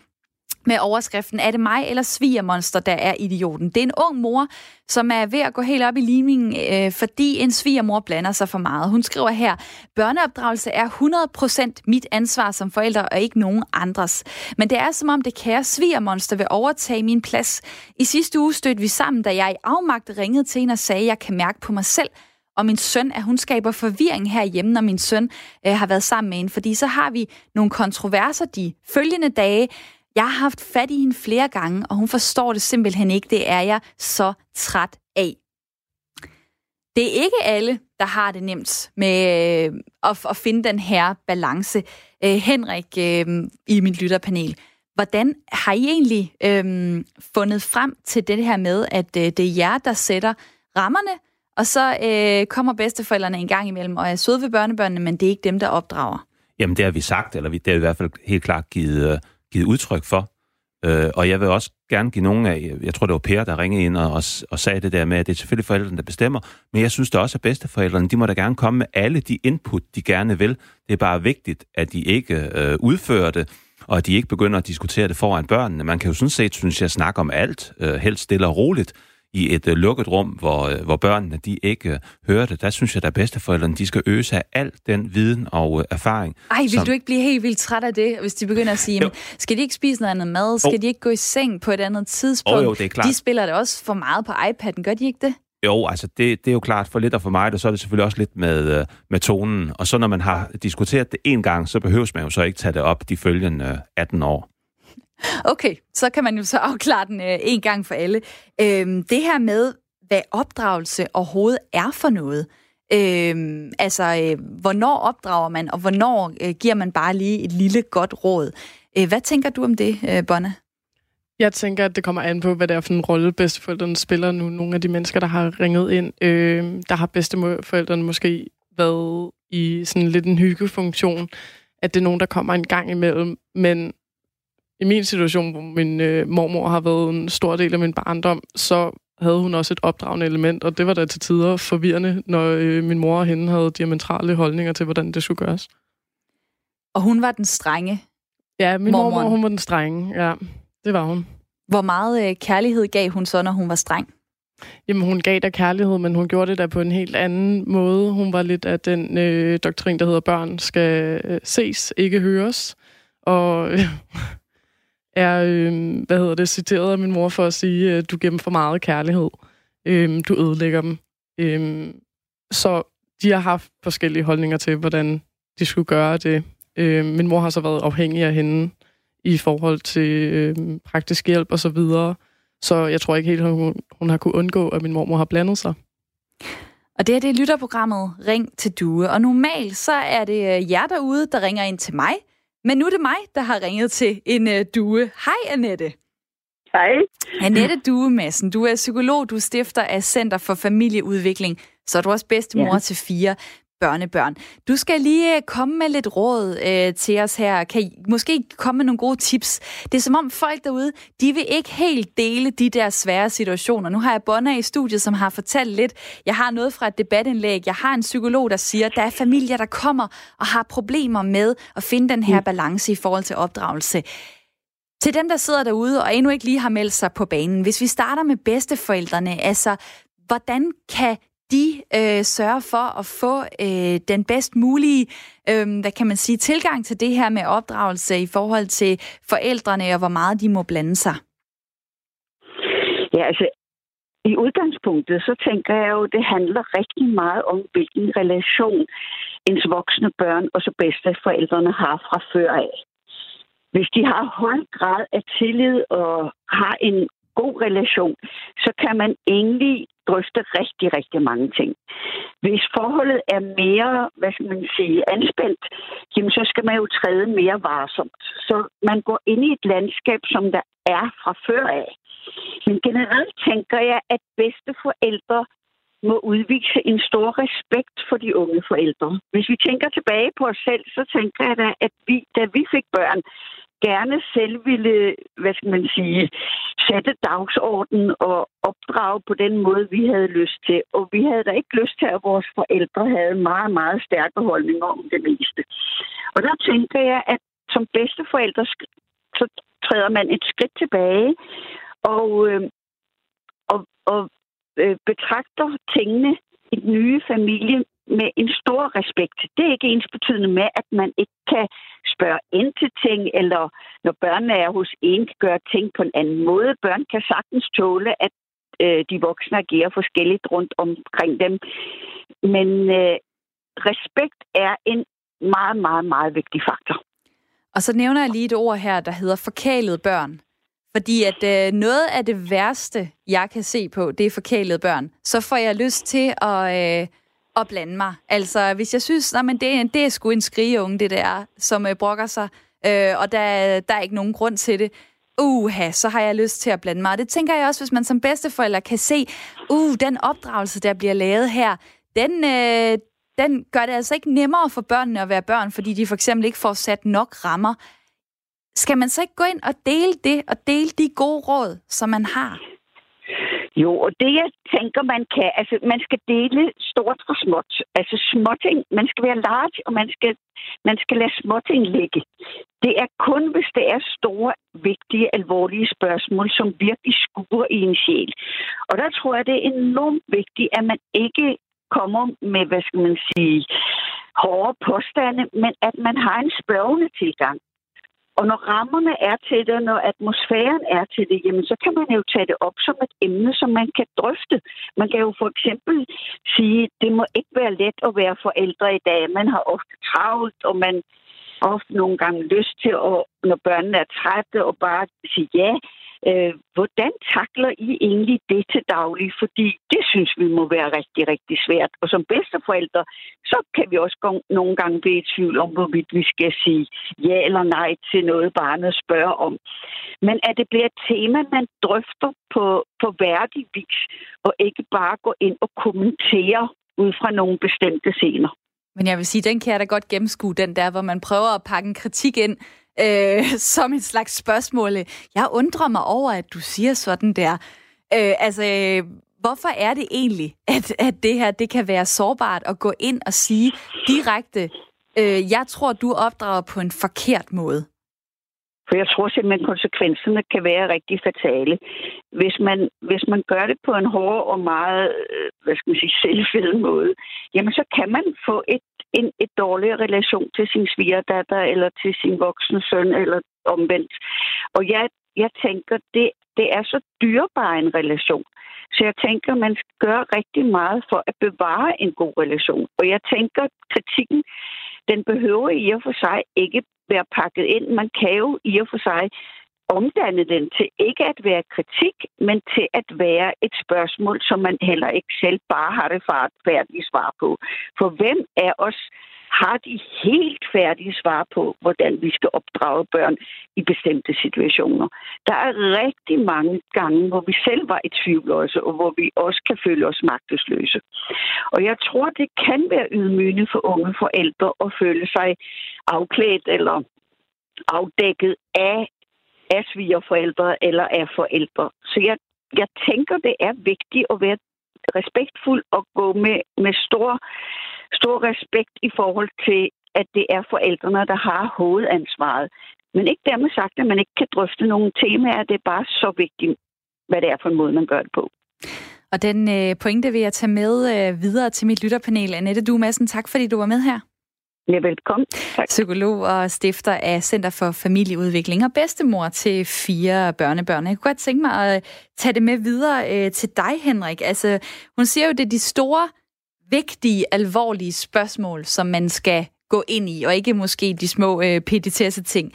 med overskriften, er det mig eller svigermonster, der er idioten? Det er en ung mor, som er ved at gå helt op i limingen, øh, fordi en svigermor blander sig for meget. Hun skriver her, børneopdragelse er 100% mit ansvar som forælder, og ikke nogen andres. Men det er som om det kære svigermonster vil overtage min plads. I sidste uge stødte vi sammen, da jeg i afmagt ringede til hende og sagde, at jeg kan mærke på mig selv, og min søn, at hun skaber forvirring herhjemme, når min søn øh, har været sammen med hende. Fordi så har vi nogle kontroverser de følgende dage, jeg har haft fat i hende flere gange, og hun forstår det simpelthen ikke. Det er jeg så træt af. Det er ikke alle, der har det nemt med øh, at, at finde den her balance. Øh, Henrik øh, i mit lytterpanel, hvordan har I egentlig øh, fundet frem til det her med, at øh, det er jer, der sætter rammerne, og så øh, kommer bedsteforældrene en gang imellem og er søde ved børnebørnene, men det er ikke dem, der opdrager? Jamen, det har vi sagt, eller det har vi i hvert fald helt klart givet... Øh, Givet udtryk for. Øh, og jeg vil også gerne give nogen af, jeg tror det var Per, der ringede ind og, og, og sagde det der med, at det er selvfølgelig forældrene, der bestemmer, men jeg synes det også, at bedsteforældrene, de må da gerne komme med alle de input, de gerne vil. Det er bare vigtigt, at de ikke øh, udfører det, og at de ikke begynder at diskutere det foran børnene. Man kan jo sådan set, synes jeg, snakke om alt, øh, helt stille og roligt, i et øh, lukket rum, hvor, øh, hvor børnene de ikke øh, hører det. Der synes jeg, at bedsteforældrene de skal øge sig af al den viden og erfaring. Ej, vil som... du ikke blive helt vildt træt af det, hvis de begynder at sige, jamen, skal de ikke spise noget andet mad? Skal oh. de ikke gå i seng på et andet tidspunkt? Oh, jo, det er klart. De spiller det også for meget på iPad'en, gør de ikke det? Jo, altså det, det er jo klart for lidt og for mig, og så er det selvfølgelig også lidt med, med tonen. Og så når man har diskuteret det en gang, så behøves man jo så ikke tage det op de følgende 18 år. Okay, så kan man jo så afklare den øh, en gang for alle. Øhm, det her med, hvad opdragelse overhovedet er for noget. Øhm, altså, øh, hvornår opdrager man, og hvornår øh, giver man bare lige et lille godt råd. Øh, hvad tænker du om det, øh, Bonne? Jeg tænker, at det kommer an på, hvad det er for en rolle bedsteforældrene spiller nu. Nogle af de mennesker, der har ringet ind, øh, der har bedsteforældrene måske været i sådan lidt en hyggefunktion, at det er nogen, der kommer en gang imellem. Men i min situation, hvor min øh, mormor har været en stor del af min barndom, så havde hun også et opdragende element, og det var da til tider forvirrende, når øh, min mor og hende havde diametrale holdninger til, hvordan det skulle gøres. Og hun var den strenge? Ja, min mormor, hun var den strenge, ja. Det var hun. Hvor meget øh, kærlighed gav hun så, når hun var streng? Jamen, hun gav da kærlighed, men hun gjorde det da på en helt anden måde. Hun var lidt af den øh, doktrin, der hedder, børn skal øh, ses, ikke høres. Og øh, er, øh, hvad hedder det, citeret af min mor for at sige, øh, du giver dem for meget kærlighed. Øh, du ødelægger dem. Øh, så de har haft forskellige holdninger til, hvordan de skulle gøre det. Øh, min mor har så været afhængig af hende i forhold til øh, praktisk hjælp og så videre. Så jeg tror ikke helt, hun, hun har kunne undgå, at min mormor har blandet sig. Og det er det lytterprogrammet Ring til Due. Og normalt så er det øh, jer derude, der ringer ind til mig. Men nu er det mig, der har ringet til en uh, due. Hej, Annette. Hej. Annette Due Madsen, du er psykolog, du stifter af Center for Familieudvikling, så er du også bedstemor ja. til fire børnebørn. Du skal lige øh, komme med lidt råd øh, til os her. Kan I måske komme med nogle gode tips? Det er som om folk derude, de vil ikke helt dele de der svære situationer. Nu har jeg Bonner i studiet, som har fortalt lidt. Jeg har noget fra et debatindlæg. Jeg har en psykolog, der siger, at der er familier, der kommer og har problemer med at finde den her mm. balance i forhold til opdragelse. Til dem, der sidder derude og endnu ikke lige har meldt sig på banen, hvis vi starter med bedsteforældrene, altså hvordan kan de øh, sørger for at få øh, den bedst mulige, øh, hvad kan man sige, tilgang til det her med opdragelse i forhold til forældrene, og hvor meget de må blande sig? Ja, altså, i udgangspunktet, så tænker jeg jo, det handler rigtig meget om, hvilken relation ens voksne børn og så bedste forældrene har fra før af. Hvis de har høj grad af tillid og har en god relation, så kan man egentlig drøfte rigtig, rigtig mange ting. Hvis forholdet er mere, hvad skal man sige, anspændt, jamen så skal man jo træde mere varsomt. Så man går ind i et landskab, som der er fra før af. Men generelt tænker jeg, at bedste forældre må udvise en stor respekt for de unge forældre. Hvis vi tænker tilbage på os selv, så tænker jeg da, at vi, da vi fik børn, gerne selv ville, hvad skal man sige, sætte dagsordenen og opdrage på den måde, vi havde lyst til. Og vi havde da ikke lyst til, at vores forældre havde meget, meget stærke holdninger om det meste. Og der tænker jeg, at som bedsteforældre, så træder man et skridt tilbage og, øh, og, og øh, betragter tingene i den nye familie med en stor respekt. Det er ikke ens betydende med, at man ikke kan spørge ind til ting, eller når børnene er hos en, kan gøre ting på en anden måde. Børn kan sagtens tåle, at øh, de voksne agerer forskelligt rundt omkring dem. Men øh, respekt er en meget, meget, meget vigtig faktor. Og så nævner jeg lige et ord her, der hedder forkælede børn. Fordi at øh, noget af det værste, jeg kan se på, det er forkælede børn. Så får jeg lyst til at... Øh, at blande mig. Altså, hvis jeg synes, at det, det er sgu en skrigeunge, det der, som øh, brokker sig, øh, og der, der er ikke nogen grund til det, uha, så har jeg lyst til at blande mig. Og det tænker jeg også, hvis man som bedsteforælder kan se, uh, den opdragelse, der bliver lavet her, den, øh, den gør det altså ikke nemmere for børnene at være børn, fordi de for eksempel ikke får sat nok rammer. skal man så ikke gå ind og dele det, og dele de gode råd, som man har? Jo, og det jeg tænker, man kan, altså man skal dele stort og småt. Altså småting, man skal være large, og man skal, man skal lade småting ligge. Det er kun, hvis det er store, vigtige, alvorlige spørgsmål, som virkelig skuer i en sjæl. Og der tror jeg, det er enormt vigtigt, at man ikke kommer med, hvad skal man sige, hårde påstande, men at man har en spørgende tilgang. Og når rammerne er til det, og når atmosfæren er til det, jamen så kan man jo tage det op som et emne, som man kan drøfte. Man kan jo for eksempel sige, det må ikke være let at være forældre i dag. Man har ofte travlt, og man har ofte nogle gange lyst til, at, når børnene er trætte, og bare sige ja. Øh, hvordan takler I egentlig det til daglig? Fordi det synes vi må være rigtig, rigtig svært. Og som bedsteforældre, så kan vi også nogle gange blive i tvivl om, hvorvidt vi skal sige ja eller nej til noget, barnet spørger om. Men at det bliver et tema, man drøfter på, på værdig vis, og ikke bare gå ind og kommentere ud fra nogle bestemte scener. Men jeg vil sige, den kan jeg da godt gennemskue, den der, hvor man prøver at pakke en kritik ind, øh, som et slags spørgsmål. Jeg undrer mig over, at du siger sådan der. Øh, altså, hvorfor er det egentlig, at, at det her det kan være sårbart at gå ind og sige direkte, øh, jeg tror, du opdrager på en forkert måde? For jeg tror simpelthen, at konsekvenserne kan være rigtig fatale. Hvis man, hvis man gør det på en hård og meget, øh, hvad skal man sige, selvfed måde, jamen så kan man få et, en et dårligere relation til sin svigerdatter eller til sin voksne søn eller omvendt. Og jeg, jeg tænker, det, det er så dyrbar en relation. Så jeg tænker, man skal gøre rigtig meget for at bevare en god relation. Og jeg tænker, kritikken, den behøver i og for sig ikke være pakket ind. Man kan jo i og for sig omdanne den til ikke at være kritik, men til at være et spørgsmål, som man heller ikke selv bare har det færdige svar på. For hvem er os har de helt færdige svar på, hvordan vi skal opdrage børn i bestemte situationer. Der er rigtig mange gange, hvor vi selv var i tvivl også, og hvor vi også kan føle os magtesløse. Og jeg tror, det kan være ydmygende for unge forældre at føle sig afklædt eller afdækket af, af svigerforældre eller af forældre. Så jeg, jeg tænker, det er vigtigt at være respektfuld og gå med, med stor stor respekt i forhold til, at det er forældrene, der har hovedansvaret. Men ikke dermed sagt, at man ikke kan drøfte nogle temaer. Det er bare så vigtigt, hvad det er for en måde, man gør det på. Og den øh, pointe vil jeg tage med øh, videre til mit lytterpanel. Annette Du Madsen, tak fordi du var med her. Ja, velkommen. Tak. Psykolog og stifter af Center for Familieudvikling og bedstemor til fire børnebørn. Jeg kunne godt tænke mig at tage det med videre øh, til dig, Henrik. Altså, hun siger jo, det er de store vigtige, alvorlige spørgsmål, som man skal gå ind i, og ikke måske de små øh, petitesse ting.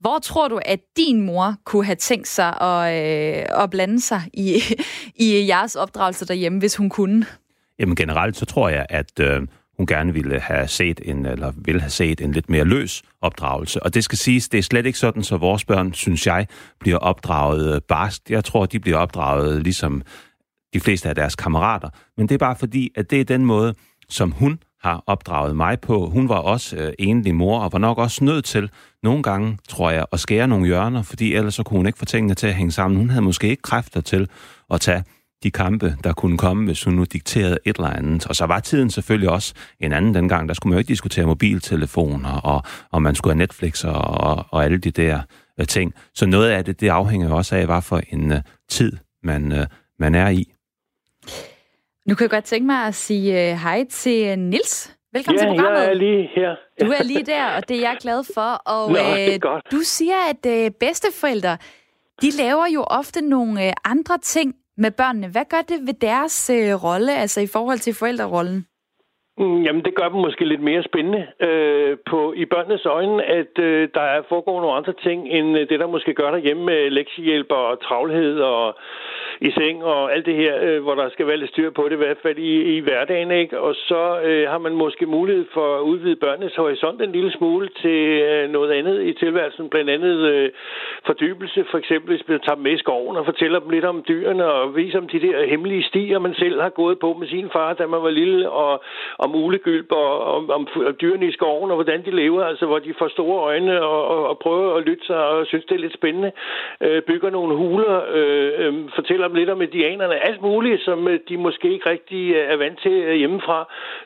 Hvor tror du, at din mor kunne have tænkt sig at, øh, at blande sig i, i jeres opdragelse derhjemme, hvis hun kunne? Jamen generelt, så tror jeg, at øh, hun gerne ville have set en, eller ville have set en lidt mere løs opdragelse. Og det skal siges, det er slet ikke sådan, så vores børn, synes jeg, bliver opdraget barst. Jeg tror, de bliver opdraget ligesom de fleste af deres kammerater. Men det er bare fordi, at det er den måde, som hun har opdraget mig på. Hun var også øh, enlig mor, og var nok også nødt til nogle gange, tror jeg, at skære nogle hjørner, fordi ellers så kunne hun ikke få tingene til at hænge sammen. Hun havde måske ikke kræfter til at tage de kampe, der kunne komme, hvis hun nu dikterede et eller andet. Og så var tiden selvfølgelig også en anden dengang. Der skulle man jo ikke diskutere mobiltelefoner, og, og man skulle have Netflix og, og, og alle de der uh, ting. Så noget af det, det afhænger også af, hvad for en uh, tid man, uh, man er i. Nu kan jeg godt tænke mig at sige uh, hej til Nils. Velkommen ja, til programmet. jeg er lige her. Du er lige der, og det er jeg glad for. Og Nå, det er øh, du siger, at øh, bedsteforældre, de laver jo ofte nogle øh, andre ting med børnene. Hvad gør det ved deres øh, rolle, altså i forhold til forældrerollen? Mm, jamen, det gør dem måske lidt mere spændende øh, på i børnenes øjne, at øh, der er foregår nogle andre ting, end øh, det, der måske gør derhjemme med lektiehjælp og travlhed og i seng og alt det her, øh, hvor der skal være lidt styr på det, i hvert fald i, i hverdagen, ikke? Og så øh, har man måske mulighed for at udvide børnenes horisont en lille smule til øh, noget andet i tilværelsen, blandt andet øh, fordybelse, for eksempel hvis man tager dem med i skoven og fortæller dem lidt om dyrene og viser dem de der hemmelige stier, man selv har gået på med sin far, da man var lille, og, om ulegylp og om, om, dyrene i skoven og hvordan de lever, altså hvor de får store øjne og, og, og prøver at lytte sig og synes, det er lidt spændende. Øh, bygger nogle huler, øh, øh, fortæller dem lidt om indianerne, alt muligt, som øh, de måske ikke rigtig øh, er vant til øh, hjemmefra,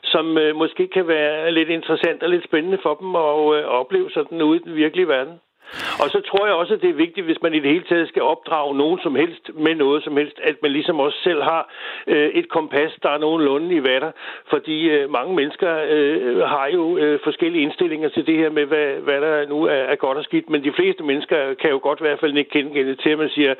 som øh, måske kan være lidt interessant og lidt spændende for dem at øh, opleve sådan ude i den virkelige verden. Og så tror jeg også, at det er vigtigt, hvis man i det hele taget skal opdrage nogen som helst med noget som helst, at man ligesom også selv har øh, et kompas, der er nogenlunde i vatter. Fordi øh, mange mennesker øh, har jo øh, forskellige indstillinger til det her med, hvad, hvad der nu er, er godt og skidt. Men de fleste mennesker kan jo godt i hvert fald ikke kende til, at man siger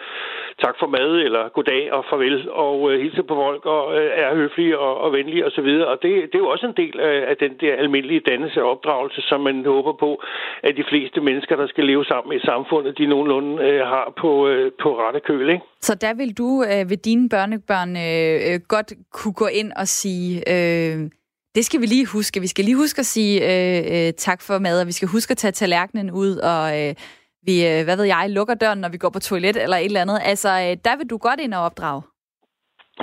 tak for mad, eller goddag og farvel, og øh, hilser på folk, og øh, er høflige og, og venlige osv. Og, og det, det er jo også en del af, af den der almindelige dannelse og opdragelse, som man håber på, at de fleste mennesker, der skal leve leve sammen i samfundet, de nogenlunde øh, har på, øh, på rette køl. Ikke? Så der vil du øh, ved dine børnebørn øh, øh, godt kunne gå ind og sige, øh, det skal vi lige huske. Vi skal lige huske at sige øh, øh, tak for mad, og vi skal huske at tage tallerkenen ud, og øh, vi, øh, hvad ved jeg, lukker døren, når vi går på toilet eller et eller andet. Altså, øh, der vil du godt ind og opdrage.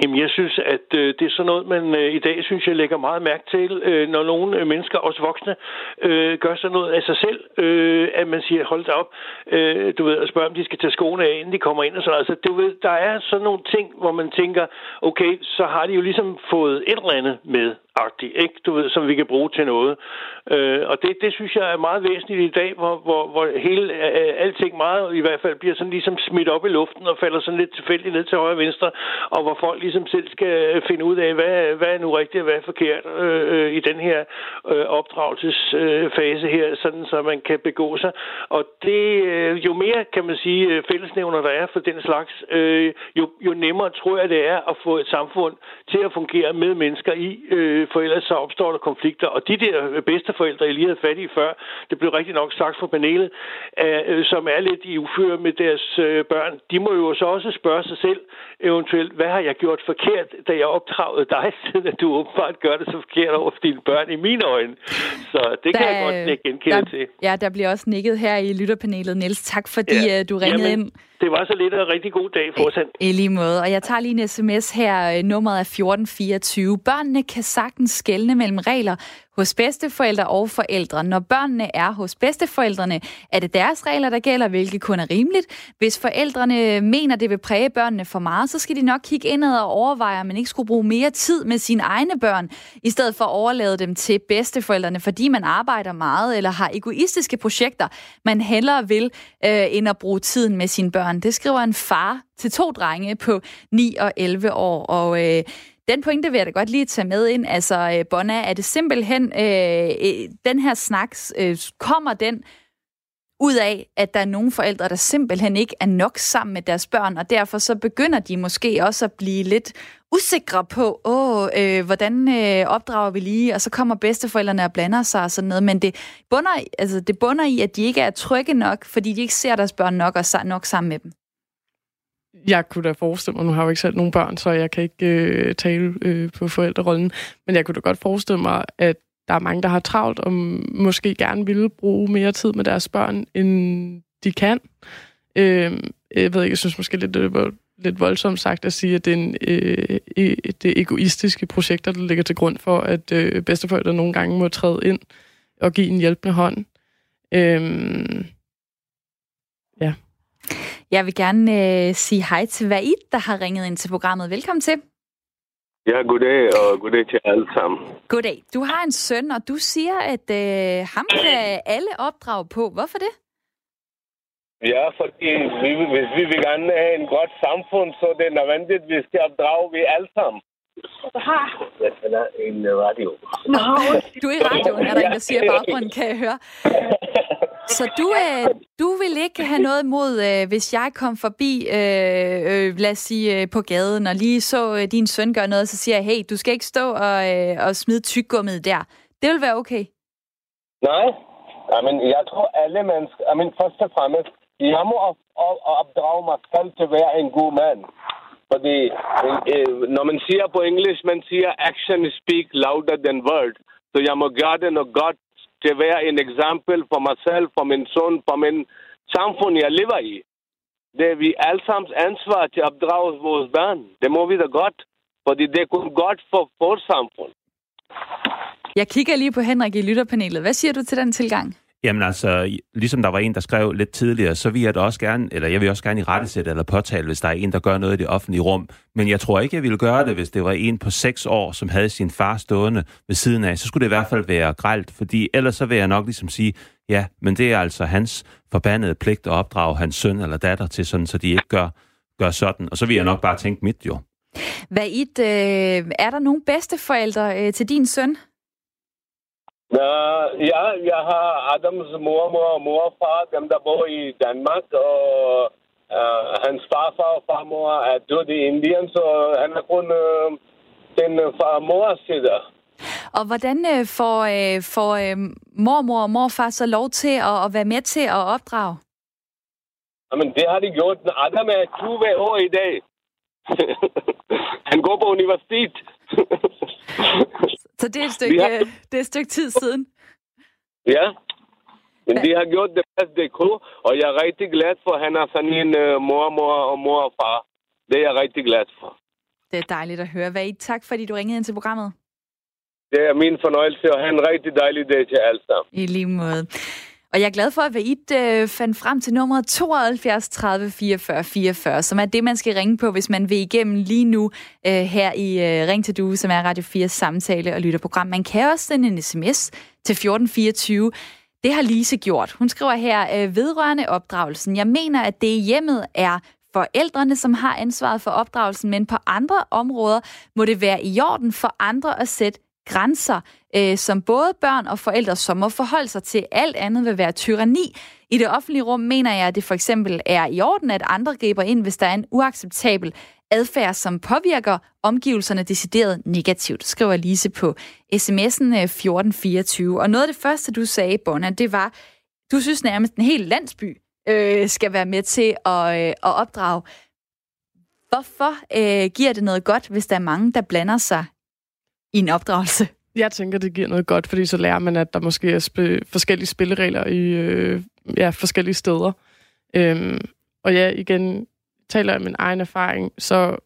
Jamen, jeg synes, at øh, det er sådan noget, man øh, i dag, synes jeg, lægger meget mærke til, øh, når nogle øh, mennesker, også voksne, øh, gør sådan noget af sig selv, øh, at man siger, hold da op, øh, du ved, og spørger, om de skal tage skoene af, inden de kommer ind og sådan Altså, du ved, der er sådan nogle ting, hvor man tænker, okay, så har de jo ligesom fået et eller andet med agtig, ikke? Du ved, som vi kan bruge til noget. Øh, og det, det synes jeg er meget væsentligt i dag, hvor, hvor, hvor hele, øh, alting meget i hvert fald bliver sådan ligesom smidt op i luften og falder sådan lidt tilfældigt ned til højre og venstre, og hvor folk ligesom selv skal øh, finde ud af, hvad, hvad er nu rigtigt og hvad er forkert øh, øh i den her øh, opdragelsesfase øh, her, sådan så man kan begå sig. Og det, øh, jo mere, kan man sige, øh, fællesnævner der er for den slags, øh, jo, jo nemmere tror jeg, det er at få et samfund til at fungere med mennesker i, øh, for ellers så opstår der konflikter. Og de der bedsteforældre, jeg lige havde fat i før, det blev rigtig nok sagt fra panelet, øh, som er lidt i uføre med deres øh, børn, de må jo så også spørge sig selv, eventuelt, hvad har jeg gjort forkert, da jeg opdragede dig, siden at du åbenbart gør det så forkert over for dine børn i mine øjne. Så det der, kan jeg godt genkende der, til. Ja, der bliver også nikket her i lytterpanelet, Niels. Tak fordi ja. Øh, du ringede Jamen, ind. Det var så lidt af en rigtig god dag for os. I lige måde. Og jeg tager lige en sms her. Øh, nummeret er 1424. Børnene kan sagtens skelne mellem regler hos bedsteforældre og forældre. Når børnene er hos bedsteforældrene, er det deres regler, der gælder, hvilket kun er rimeligt. Hvis forældrene mener, det vil præge børnene for meget, så skal de nok kigge indad og overveje, om man ikke skulle bruge mere tid med sine egne børn, i stedet for at overlade dem til bedsteforældrene, fordi man arbejder meget eller har egoistiske projekter, man hellere vil, øh, end at bruge tiden med sine børn. Det skriver en far til to drenge på 9 og 11 år, og øh, den pointe vil jeg da godt lige tage med ind. Altså, øh, Bonna, er det simpelthen, øh, øh, den her snak, øh, kommer den ud af, at der er nogle forældre, der simpelthen ikke er nok sammen med deres børn, og derfor så begynder de måske også at blive lidt usikre på, åh, øh, hvordan øh, opdrager vi lige, og så kommer bedsteforældrene og blander sig og sådan noget, men det bunder, altså, det bunder i, at de ikke er trygge nok, fordi de ikke ser deres børn nok og nok sammen med dem. Jeg kunne da forestille mig, nu har jeg jo ikke selv nogen børn, så jeg kan ikke øh, tale øh, på forældrerollen, men jeg kunne da godt forestille mig, at der er mange, der har travlt og måske gerne ville bruge mere tid med deres børn, end de kan. Øh, jeg ved ikke, jeg synes måske lidt, det var lidt voldsomt sagt at sige, at det er, en, øh, det er egoistiske projekter, der ligger til grund for, at øh, bedsteforældre nogle gange må træde ind og give en hjælpende hånd. Øh, ja. Jeg vil gerne øh, sige hej til Vaid, der har ringet ind til programmet. Velkommen til. Ja, goddag, og goddag til alle sammen. Goddag. Du har en søn, og du siger, at øh, ham kan alle opdrage på. Hvorfor det? Ja, fordi vi, hvis vi vil gerne have en godt samfund, så det er nødvendigt, at vi skal opdrage vi alle sammen. Jeg tænder en radio. Nå, du er i radioen, er der en, der siger baggrunden, kan jeg høre. Så du, øh, du vil ikke have noget imod, øh, hvis jeg kom forbi, øh, øh, lad os sige, øh, på gaden, og lige så øh, din søn gøre noget, så siger jeg, hey, du skal ikke stå og, øh, og smide tyggegummet der. Det vil være okay. Nej, I mean, jeg tror alle mennesker, I mean, først og fremmest, jeg må op- op- opdrage mig selv til at være en god mand. Fordi øh, øh, når man siger på engelsk, man siger, action speak louder than word. Så jeg må gøre det noget godt til at være en eksempel for mig selv, for min søn, for min samfund, jeg lever i. Det er vi alle sammen ansvar til at opdrage vores børn. Det må vi da godt, fordi det er kun godt for vores samfund. Jeg kigger lige på Henrik i lytterpanelet. Hvad siger du til den tilgang? Jamen altså, ligesom der var en, der skrev lidt tidligere, så vil jeg da også gerne, eller jeg vil også gerne i rettesætte eller påtale, hvis der er en, der gør noget i det offentlige rum. Men jeg tror ikke, jeg ville gøre det, hvis det var en på seks år, som havde sin far stående ved siden af. Så skulle det i hvert fald være gralt, fordi ellers så vil jeg nok ligesom sige, ja, men det er altså hans forbandede pligt at opdrage hans søn eller datter til sådan, så de ikke gør, gør sådan. Og så vil jeg nok bare tænke mit jo. Hvad it, øh, er der nogle bedsteforældre øh, til din søn? Uh, ja, jeg har Adams mormor og morfar, dem der bor i Danmark, og uh, hans farfar og farmor er døde i Indien, så han er kun uh, den far mors side. Og hvordan øh, får, øh, får øh, mormor og morfar så lov til at, at være med til at opdrage? Jamen, det har de gjort. Adam er 20 år i dag. han går på universitet. Så det er et stykke, har... det er et stykke tid siden? Ja, men de har gjort det bedste, de kunne, og jeg er rigtig glad for, at han har sådan en uh, mormor og mor og far. Det er jeg rigtig glad for. Det er dejligt at høre. Hvad tak, fordi du ringede ind til programmet. Det er min fornøjelse, og have en rigtig dejlig dag til alle sammen. I lige måde. Og jeg er glad for, at Vaid øh, fandt frem til nummeret 72 30 44 44, som er det, man skal ringe på, hvis man vil igennem lige nu øh, her i øh, Ring til Due, som er Radio 4 samtale- og lytterprogram. Man kan også sende en sms til 1424. Det har Lise gjort. Hun skriver her, øh, vedrørende opdragelsen. Jeg mener, at det i hjemmet er forældrene, som har ansvaret for opdragelsen, men på andre områder må det være i orden for andre at sætte grænser, øh, som både børn og forældre som må forholde sig til. Alt andet vil være tyranni. I det offentlige rum mener jeg, at det for eksempel er i orden, at andre griber ind, hvis der er en uacceptabel adfærd, som påvirker omgivelserne decideret negativt, skriver Lise på sms'en 1424. Øh, og noget af det første, du sagde, Bonna, det var, du synes nærmest en hel landsby øh, skal være med til at, øh, at opdrage. Hvorfor øh, giver det noget godt, hvis der er mange, der blander sig i en opdragelse? Jeg tænker, det giver noget godt, fordi så lærer man, at der måske er sp- forskellige spilleregler i øh, ja, forskellige steder. Øhm, og ja, igen, taler jeg min egen erfaring, så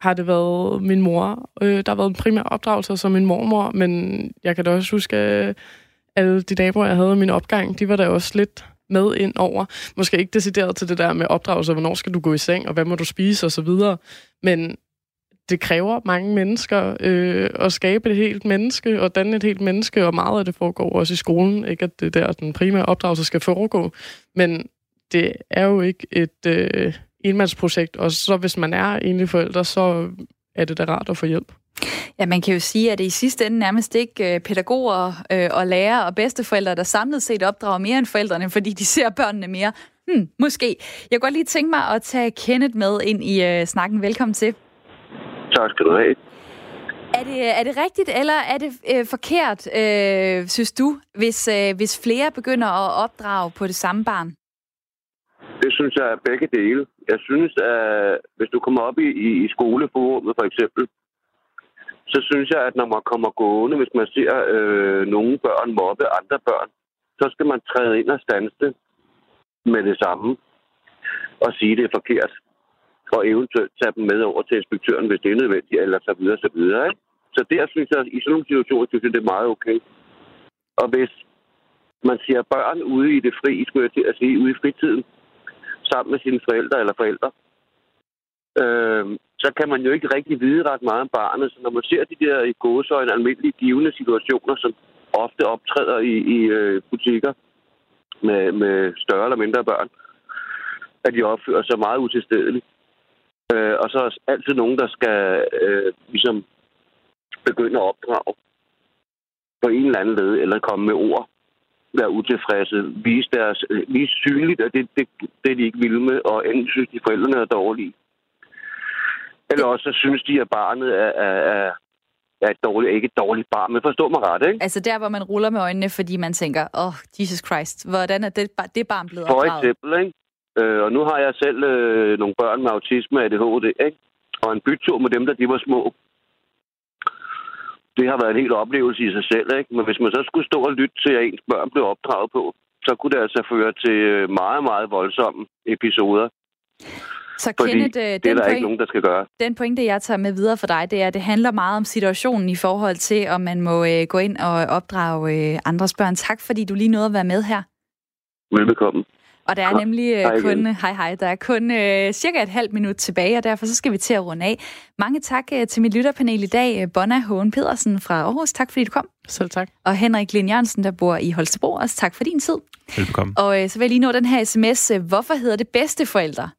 har det været min mor. Øh, der har været en primær opdragelse som min mormor, men jeg kan da også huske, at alle de naboer, jeg havde i min opgang, de var da også lidt med ind over. Måske ikke decideret til det der med opdragelse, hvornår skal du gå i seng, og hvad må du spise, og så videre. Men det kræver mange mennesker øh, at skabe et helt menneske, og danne et helt menneske, og meget af det foregår også i skolen. Ikke at det der den primære opdragelse skal foregå, men det er jo ikke et øh, enmandsprojekt, og så hvis man er enlig forælder, så er det da rart at få hjælp. Ja, man kan jo sige, at det i sidste ende nærmest ikke øh, pædagoger øh, og lærere og bedsteforældre, der samlet set opdrager mere end forældrene, fordi de ser børnene mere. Hmm, måske. Jeg kunne godt lige tænke mig at tage Kenneth med ind i øh, snakken. Velkommen til. Tak skal du have. Er det, er det rigtigt, eller er det øh, forkert, øh, synes du, hvis, øh, hvis flere begynder at opdrage på det samme barn? Det synes jeg er begge dele. Jeg synes, at hvis du kommer op i, i, i skoleforummet for eksempel, så synes jeg, at når man kommer gående, hvis man ser øh, nogle børn mobbe andre børn, så skal man træde ind og stanse det med det samme og sige, at det er forkert og eventuelt tage dem med over til inspektøren, hvis det er nødvendigt, eller så videre, så videre. Ikke? Så der synes jeg, i sådan nogle situationer, synes jeg, det er meget okay. Og hvis man siger børn ude i det fri, skulle jeg til at sige, ude i fritiden, sammen med sine forældre eller forældre, øh, så kan man jo ikke rigtig vide ret meget om barnet. Så når man ser de der i gåsøjne almindelige givende situationer, som ofte optræder i, i øh, butikker med, med større eller mindre børn, at de opfører sig meget utilstedeligt, Øh, og så er der altid nogen, der skal øh, ligesom begynde at opdrage på en eller anden led, eller komme med ord, være utilfredse, vise, deres, øh, vise synligt, at det, det, det de ikke vil med, og enten synes de, forældrene er dårlige. Eller også så synes de, at barnet er, er, er, er et dårligt, ikke et dårligt barn, men forstår mig ret, ikke? Altså der, hvor man ruller med øjnene, fordi man tænker, åh, oh, Jesus Christ, hvordan er det, det barn blevet opdraget? For eksempel, ikke? Øh, og nu har jeg selv øh, nogle børn med autisme og ADHD, ikke? Og en bytur med dem, der de var små. Det har været en helt oplevelse i sig selv, ikke? Men hvis man så skulle stå og lytte til, at ens børn blev opdraget på, så kunne det altså føre til øh, meget, meget voldsomme episoder. Så Fordi Kenneth, øh, det er den, der point, ikke nogen, der skal gøre. den pointe, jeg tager med videre for dig, det er, at det handler meget om situationen i forhold til, om man må øh, gå ind og opdrage øh, andres børn. Tak, fordi du lige nåede at være med her. Velbekomme. Og der er nemlig øh, Hej kun, hej hej, der er kun øh, cirka et halvt minut tilbage, og derfor så skal vi til at runde af. Mange tak øh, til mit lytterpanel i dag. Øh, Bonna Hågen Pedersen fra Aarhus, tak fordi du kom. Selv tak. Og Henrik Lind Jørgensen, der bor i Holstebro, også tak for din tid. Velbekomme. Og øh, så vil jeg lige nå den her sms. øh, Hvorfor hedder det bedste forældre?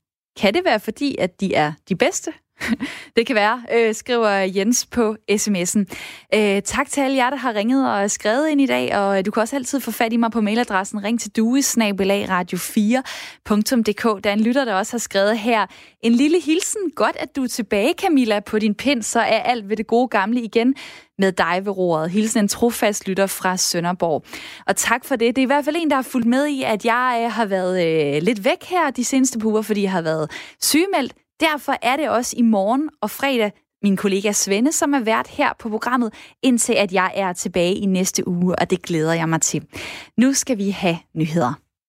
Kan det være fordi, at de er de bedste? det kan være, øh, skriver Jens på sms'en. Øh, tak til alle jer, der har ringet og skrevet ind i dag, og øh, du kan også altid få fat i mig på mailadressen ring til duesnabelag-radio4.dk. Der er en lytter, der også har skrevet her. En lille hilsen. Godt, at du er tilbage, Camilla, på din pind, så er alt ved det gode gamle igen med dig ved roret. Hilsen en trofast lytter fra Sønderborg. Og tak for det. Det er i hvert fald en, der har fulgt med i, at jeg øh, har været øh, lidt væk her de seneste par uger, fordi jeg har været sygemeldt. Derfor er det også i morgen og fredag min kollega Svende, som er vært her på programmet, indtil at jeg er tilbage i næste uge, og det glæder jeg mig til. Nu skal vi have nyheder.